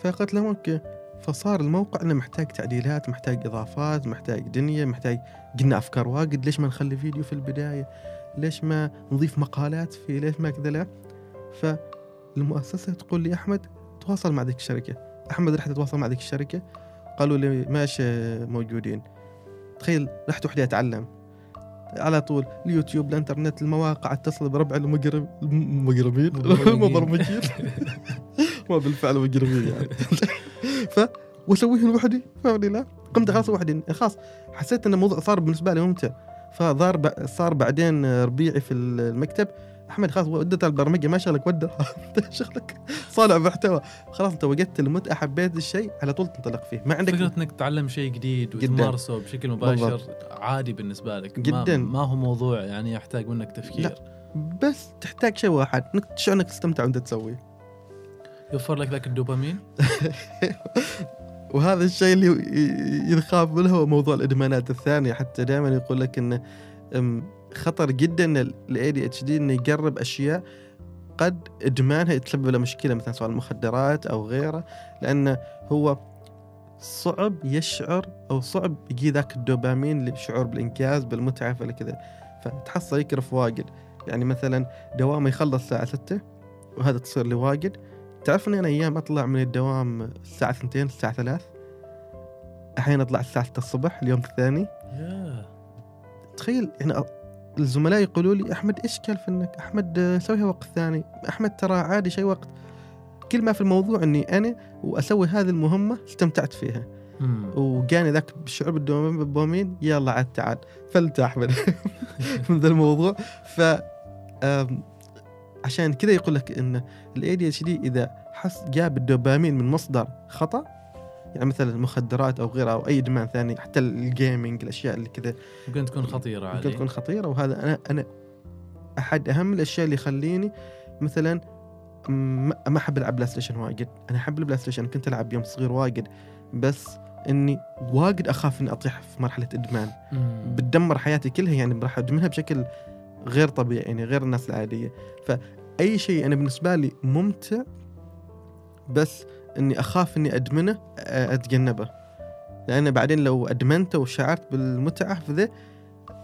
فقلت لهم okay فصار الموقع إنه محتاج تعديلات محتاج إضافات محتاج دنيا محتاج قلنا أفكار واجد. ليش ما نخلي فيديو في البداية؟ ليش ما نضيف مقالات فيه ليش ما كذا؟ لا. فالمؤسسة تقول لي أحمد تواصل مع ذيك الشركة. أحمد رحت اتواصل مع ذيك الشركة. قالوا لي ماشي موجودين. تخيل رحت وحدي أتعلم. على طول اليوتيوب الإنترنت المواقع اتصل بربع المقرب المقربين المبرمجين ما بالفعل مقربين يعني. *laughs* ف واسويهم لوحدي؟ لا. قمت خلاص وحدي خلاص حسيت إن الموضوع صار بالنسبة لي ممتع. فصار صار بعدين ربيعي في المكتب أحمد خلاص ودت البرمجة ما شغلك ودها *laughs* شغلك. صانع محتوى. خلاص أنت وجدت المتعة حبيت الشيء على طول تنطلق فيه. ما عندك فكرة إنك تتعلم شيء جديد وتمارسه بشكل مباشر بالضبط. عادي بالنسبة لك. جدا. ما, ما هو موضوع يعني يحتاج منك تفكير. لا. بس تحتاج شيء واحد إنك تشعر إنك تستمتع وأنت تسويه يوفر لك ذاك الدوبامين؟ *laughs* وهذا الشيء اللي يخاف منه هو موضوع الإدمانات الثانية. حتى دائما يقول لك إنه خطر جدا ال ADHD إنه يقرب أشياء قد إدمانها يتسبب له مشكلة مثلا سواء المخدرات أو غيره لأنه هو صعب يشعر أو صعب يجي ذاك الدوبامين اللي شعور بالإنجاز بالمتعة فلا كذا. فتحصل يكرف واجد. يعني مثلا دوامه يخلص الساعة 6 وهذا تصير لي واجد. تعرف إني أنا أيام أطلع من الدوام الساعة 2 الساعة 3 أحيانا أطلع الساعة 6 الصبح اليوم الثاني. تخيل يعني الزملاء يقولوا لي أحمد إيش كلف انك احمد سويها وقت ثاني. أحمد ترى عادي شيء وقت. كل ما في الموضوع إني أنا وأسوي هذه المهمة استمتعت فيها. وجاني ذاك بالشعور بالدوبامين يلا عاد تعال فلت أحمد. *laughs* من ذا الموضوع. ف عشان كذا يقول لك إن ال ADHD إذا حس جاب الدوبامين من مصدر خطأ يعني مثلا المخدرات أو غيرها أو أي إدمان ثاني حتى ال gaming الأشياء اللي كذا. ممكن تكون خطيرة ممكن تكون خطيرة وهذا أنا أنا أحد أهم الأشياء اللي يخليني مثلا ما أحب ألعب بلاي ستيشن واجد. أنا أحب البلاي ستيشن كنت ألعب يوم صغير واجد بس إني واجد أخاف إني أطيح في مرحلة إدمان. بتدمر حياتي كلها يعني راح أدمنها بشكل غير طبيعي يعني غير الناس العادية. فأي شيء أنا بالنسبة لي ممتع بس إني أخاف إني أدمنه أتجنبه لأن بعدين لو أدمنته وشعرت بالمتعة في ذا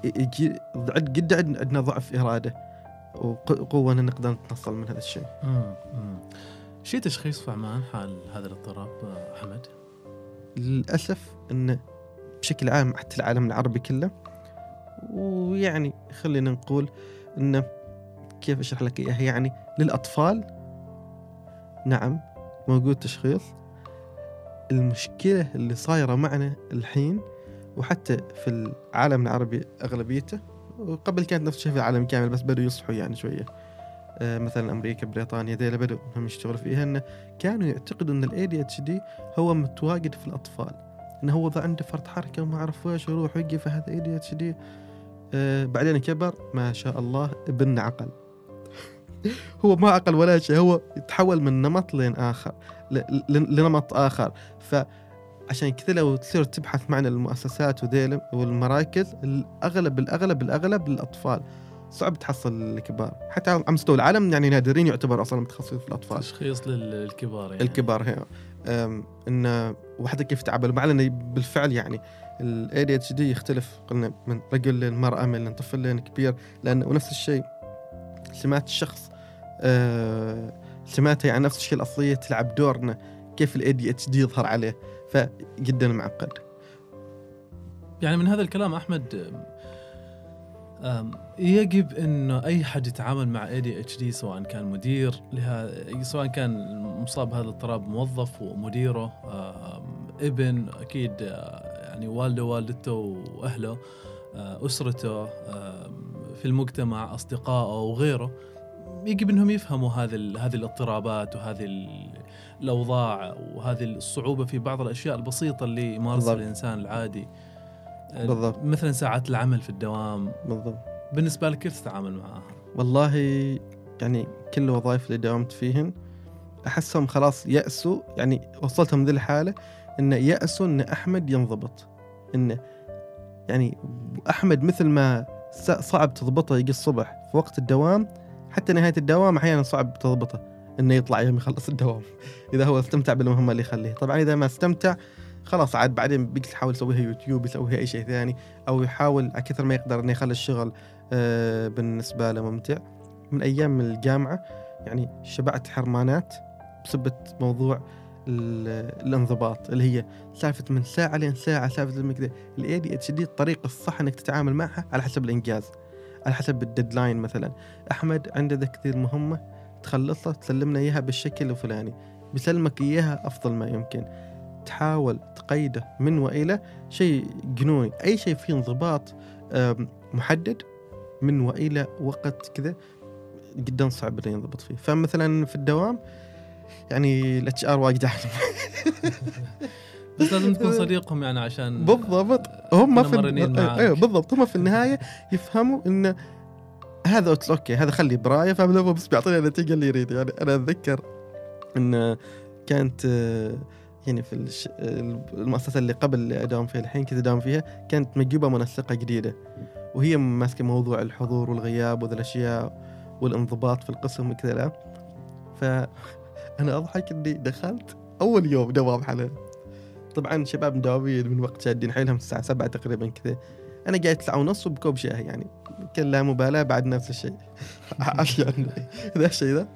يجي قد عندنا ضعف إرادة وقوة إن نقدر نتنصل من هذا الشيء. شيء تشخيص في عمان حال هذا الاضطراب أحمد؟ للأسف انه بشكل عام حتى العالم العربي كله ويعني خلينا نقول إنه كيف أشرح لك اياها يعني للأطفال نعم موجود تشخيص المشكلة اللي صايرة معنا الحين وحتى في العالم العربي أغلبيته وقبل كانت نفس الشيء في العالم كامل بس بدوا يصحوا يعني شوية. آه مثلا أمريكا بريطانيا ذيلا بدوا هم يشتغلوا فيها إنه كانوا يعتقدوا إن ال ADHD هو متواجد في الأطفال إنه هو إذا عنده فرط حركة وما أعرف ويش يروح ويقف هذا ADHD آه بعدين كبر ما شاء الله ابن عقل. *laughs* هو ما عقل ولا شيء هو يتحول من نمط لين آخر لنمط آخر. فعشان كذا لو تصير تبحث معنا المؤسسات وذيل والمراكز الأغلب الأغلب الأغلب للاطفال صعب تحصل الكبار حتى على مستوى العالم يعني نادرين يعتبر أصلا متخصص في الأطفال. تشخيص للكبار يعني. الكبار هي. انه وحتى كيف تعامل مع انه بالفعل يعني ال ADHD يختلف. قلنا من رجل للمرأة من طفل لين كبير لأنه ونفس الشيء سمات الشخص سماتها يعني نفس الشيء الأصلية تلعب دور انه كيف ADHD يظهر عليه فجدا معقد. يعني من هذا الكلام أحمد يجب انه أي حد يتعامل مع اي دي اتش دي سواء كان مدير لها سواء كان مصاب بهذا الاضطراب موظف ومديره ابن أكيد آه، يعني والده والدته وأهله آه، أسرته في المجتمع أصدقائه وغيره. يجب إنهم يفهموا هذه هذه الاضطرابات وهذه الأوضاع وهذه الصعوبة في بعض الأشياء البسيطة اللي يمارسها. الإنسان العادي بالضبط. مثلا ساعات العمل في الدوام بالضبط بالنسبة لك كيف تتعامل معها؟ والله يعني كل الوظائف اللي داومت فيهن أحسهم خلاص يأسوا يعني وصلتهم ذي الحالة إن يأسوا إن أحمد ينضبط انه يعني أحمد مثل ما صعب تضبطه يجي الصبح في وقت الدوام حتى نهاية الدوام أحيانا صعب تضبطه إنه يطلع يوم يخلص الدوام. إذا هو استمتع بالمهمة اللي يخليه. طبعا إذا ما استمتع خلاص عاد بعدين بيجي يحاول يسويها يوتيوب يسويها أي شيء ثاني أو يحاول على كثر ما يقدر إنه يخلي الشغل آه، بالنسبة له ممتع. من أيام الجامعة يعني شبعت حرمانات بسبة موضوع ال- الانضباط اللي هي سالفة من ساعة لين ساعة سالفة كذا. ADHD الطريقة الصح إنك تتعامل معها على حسب الإنجاز. على حسب ال deadline مثلا. أحمد عنده ذا كثير مهمة تخلصها تسلمنا إياها بالشكل الفلاني. بيسلمك إياها أفضل ما يمكن. تحاول تقيده من وإلى شيء جنوني. أي شيء فيه انضباط محدد من وإلى وقت كذا جدا صعب إنه ينضبط فيه. فمثلا في الدوام يعني ال HR واجد *laughs* بس لازم تكون *laughs* صديقهم يعني عشان بالضبط. هم كنا في. أيوه بالضبط. هم في النهاية يفهموا إن هذا okay هذا خليه برايه فهم هو بس بيعطيني النتيجة اللي يريد. يعني أنا أتذكر إن كانت آه، يعني في الش... المؤسسة اللي قبل اللي أداوم فيها الحين كنت أداوم فيها كانت مجيبة منسقة جديدة. وهي ماسكة موضوع الحضور والغياب وذا الأشياء والانضباط في القسم وكذا. لا فانا *laughs* أضحك إني دخلت أول يوم دوام حاليا طبعا شباب مداومين من وقت شادين حيلهم الساعة 7 تقريبا كذا. أنا قاعد تسعة ونص وبكوب شاي يعني. كان لا مبالاة بعد نفس الشيء. *laughs* عشان *laughs* ذا الشيء ذا.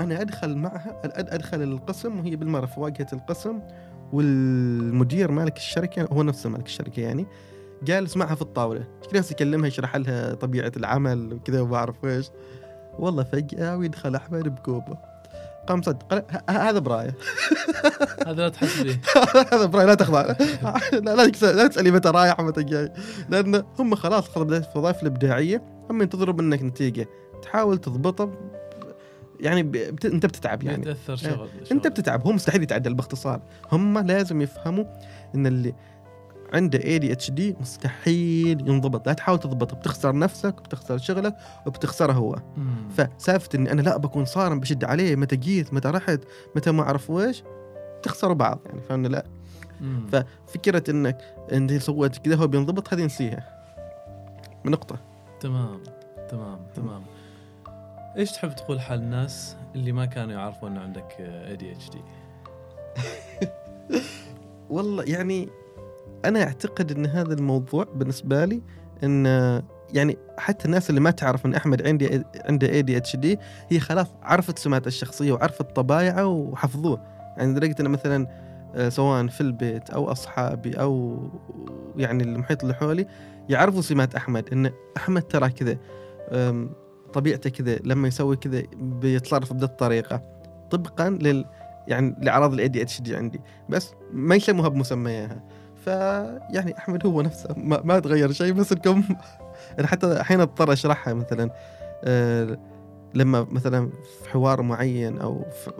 أنا أدخل معها أدخل القسم وهي بالمرة في واجهة القسم والمدير مالك الشركة هو نفسه مالك الشركة يعني جالس معها في الطاولة. جالس يكلمها يشرح لها طبيعة العمل وكذا وما أعرف إيش. والله فجأة ويدخل أحمد بكوبه. قام صدق. هذا براية. *laughs* هذا لا تحس به. هذا براي لا تخضع. *laughs* لا لا, تسألي متى رايح ومتى جاي. لأن هم خلاص خلاص الوظائف الإبداعية هم ينتظروا منك نتيجة. تحاول تضبطها. ب- يعني. بت... أنت بتتعب يعني. يتاثر شغل أنت شغل. بتتعب. هو مستحيل يتعدل باختصار. هم لازم يفهموا إن اللي عنده اي دي اتش دي مستحيل ينضبط. لا تحاول تضبطه بتخسر نفسك بتخسر شغلك وبتخسره هو. فسالفة إني أنا لا بكون صارم بشد عليه متى جيت متى رحت متى ما أعرف ويش تخسروا بعض. يعني فاهمني؟ لا. مم. ففكرة إنك إنت سويت كذا هو بينضبط هذه نسيها. نقطة. تمام تمام تمام. إيش تحب تقول حال الناس اللي ما كانوا يعرفوا إنه عندك اي دي اتش دي والله يعني أنا أعتقد إن هذا الموضوع بالنسبة لي إن يعني حتى الناس اللي ما تعرف إن أحمد عندي عنده ADHD هي خلاص عرفت سماته الشخصية وعرفت طبايعه وحفظوه. يعني لدرجة انه مثلا آه، سواء في البيت أو أصحابي أو يعني المحيط اللي حولي يعرفوا سمات أحمد إن أحمد ترى كذا طبيعته كذا لما يسوي كذا بيتصرف بهذه الطريقة. طبقا لل يعني لأعراض ال ADHD عندي. بس ما يسموها بمسمياها فيعني أحمد هو نفسه ما, ما تغير شيء بس انكم أنا *laughs* حتى أحيانا اضطر أشرحها مثلا آه لما مثلا في حوار معين أو في,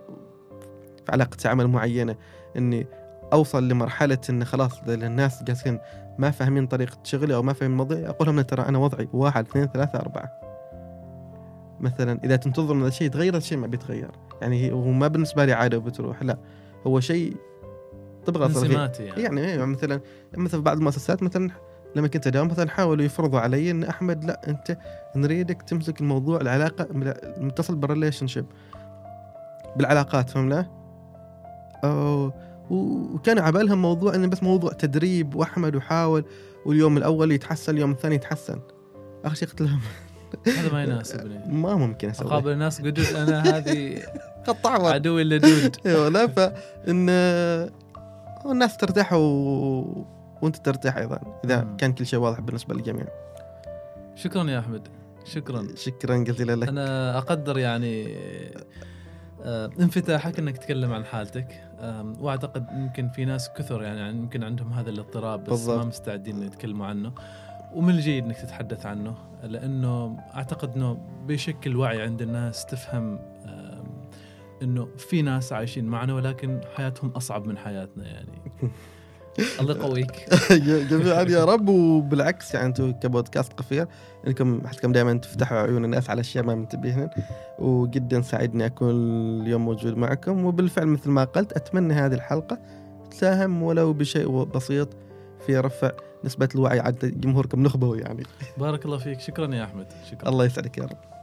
علاقة عمل معينة إني أوصل لمرحلة إن خلاص الناس جالسين ما فاهمين طريقة شغلي أو ما فاهمين الموضوع أقول لهم ترى أنا وضعي واحد اثنين ثلاثة أربعة. مثلا إذا تنتظر إن الشيء يتغير الشيء ما بيتغير. يعني هو ما بالنسبة لي عادة وبتروح لا. هو شيء فيه. سماتي يعني, يعني إيه، مثلا مثلا في بعض المؤسسات مثلا لما كنت أداوم مثلا حاولوا يفرضوا علي إن أحمد لا أنت نريدك تمسك الموضوع العلاقة المتصل بالريليشن شيب بالعلاقات فهم لا؟ أو- و- وكان عبالهم موضوع إنه بس موضوع تدريب وأحمد وحاول واليوم الأول يتحسن اليوم الثاني يتحسن. اخر شيء قلت لهم. هذا ما يناسبني *laughs* ما ممكن أسوي. أقابل ناس قدود أنا هذه *laughs* قطعوا عدوي اللدود. أيوه لا فإن آه، الناس ترتاح و... وانت ترتاح أيضا إذا مم. كان كل شيء واضح بالنسبة للجميع. شكرا يا أحمد. شكرا. شكرا جزيلا لك. أنا أقدر يعني آه، انفتاحك إنك تتكلم عن حالتك. وأعتقد يمكن في ناس كثر يعني يمكن عندهم هذا الاضطراب بس بالضبط. ما مستعدين يتكلموا عنه. ومن الجيد إنك تتحدث عنه لأنه أعتقد إنه بيشكل وعي عند الناس تفهم آم، إنه في ناس عايشين معنا ولكن حياتهم أصعب من حياتنا يعني. *laughs* الله يقويك. *laughs* جميعا يا رب وبالعكس يعني أنتم كبودكاست قفير إنكم حتكم دائما تفتحوا عيون الناس على أشياء ما منتبهين وجدا سعيد اني أكون اليوم موجود معكم. وبالفعل مثل ما قلت أتمنى هذه الحلقة تساهم ولو بشيء بسيط في رفع نسبة الوعي عند جمهوركم نخبوي يعني. بارك الله فيك. شكرا يا أحمد. شكرا. الله يسعدك يا رب.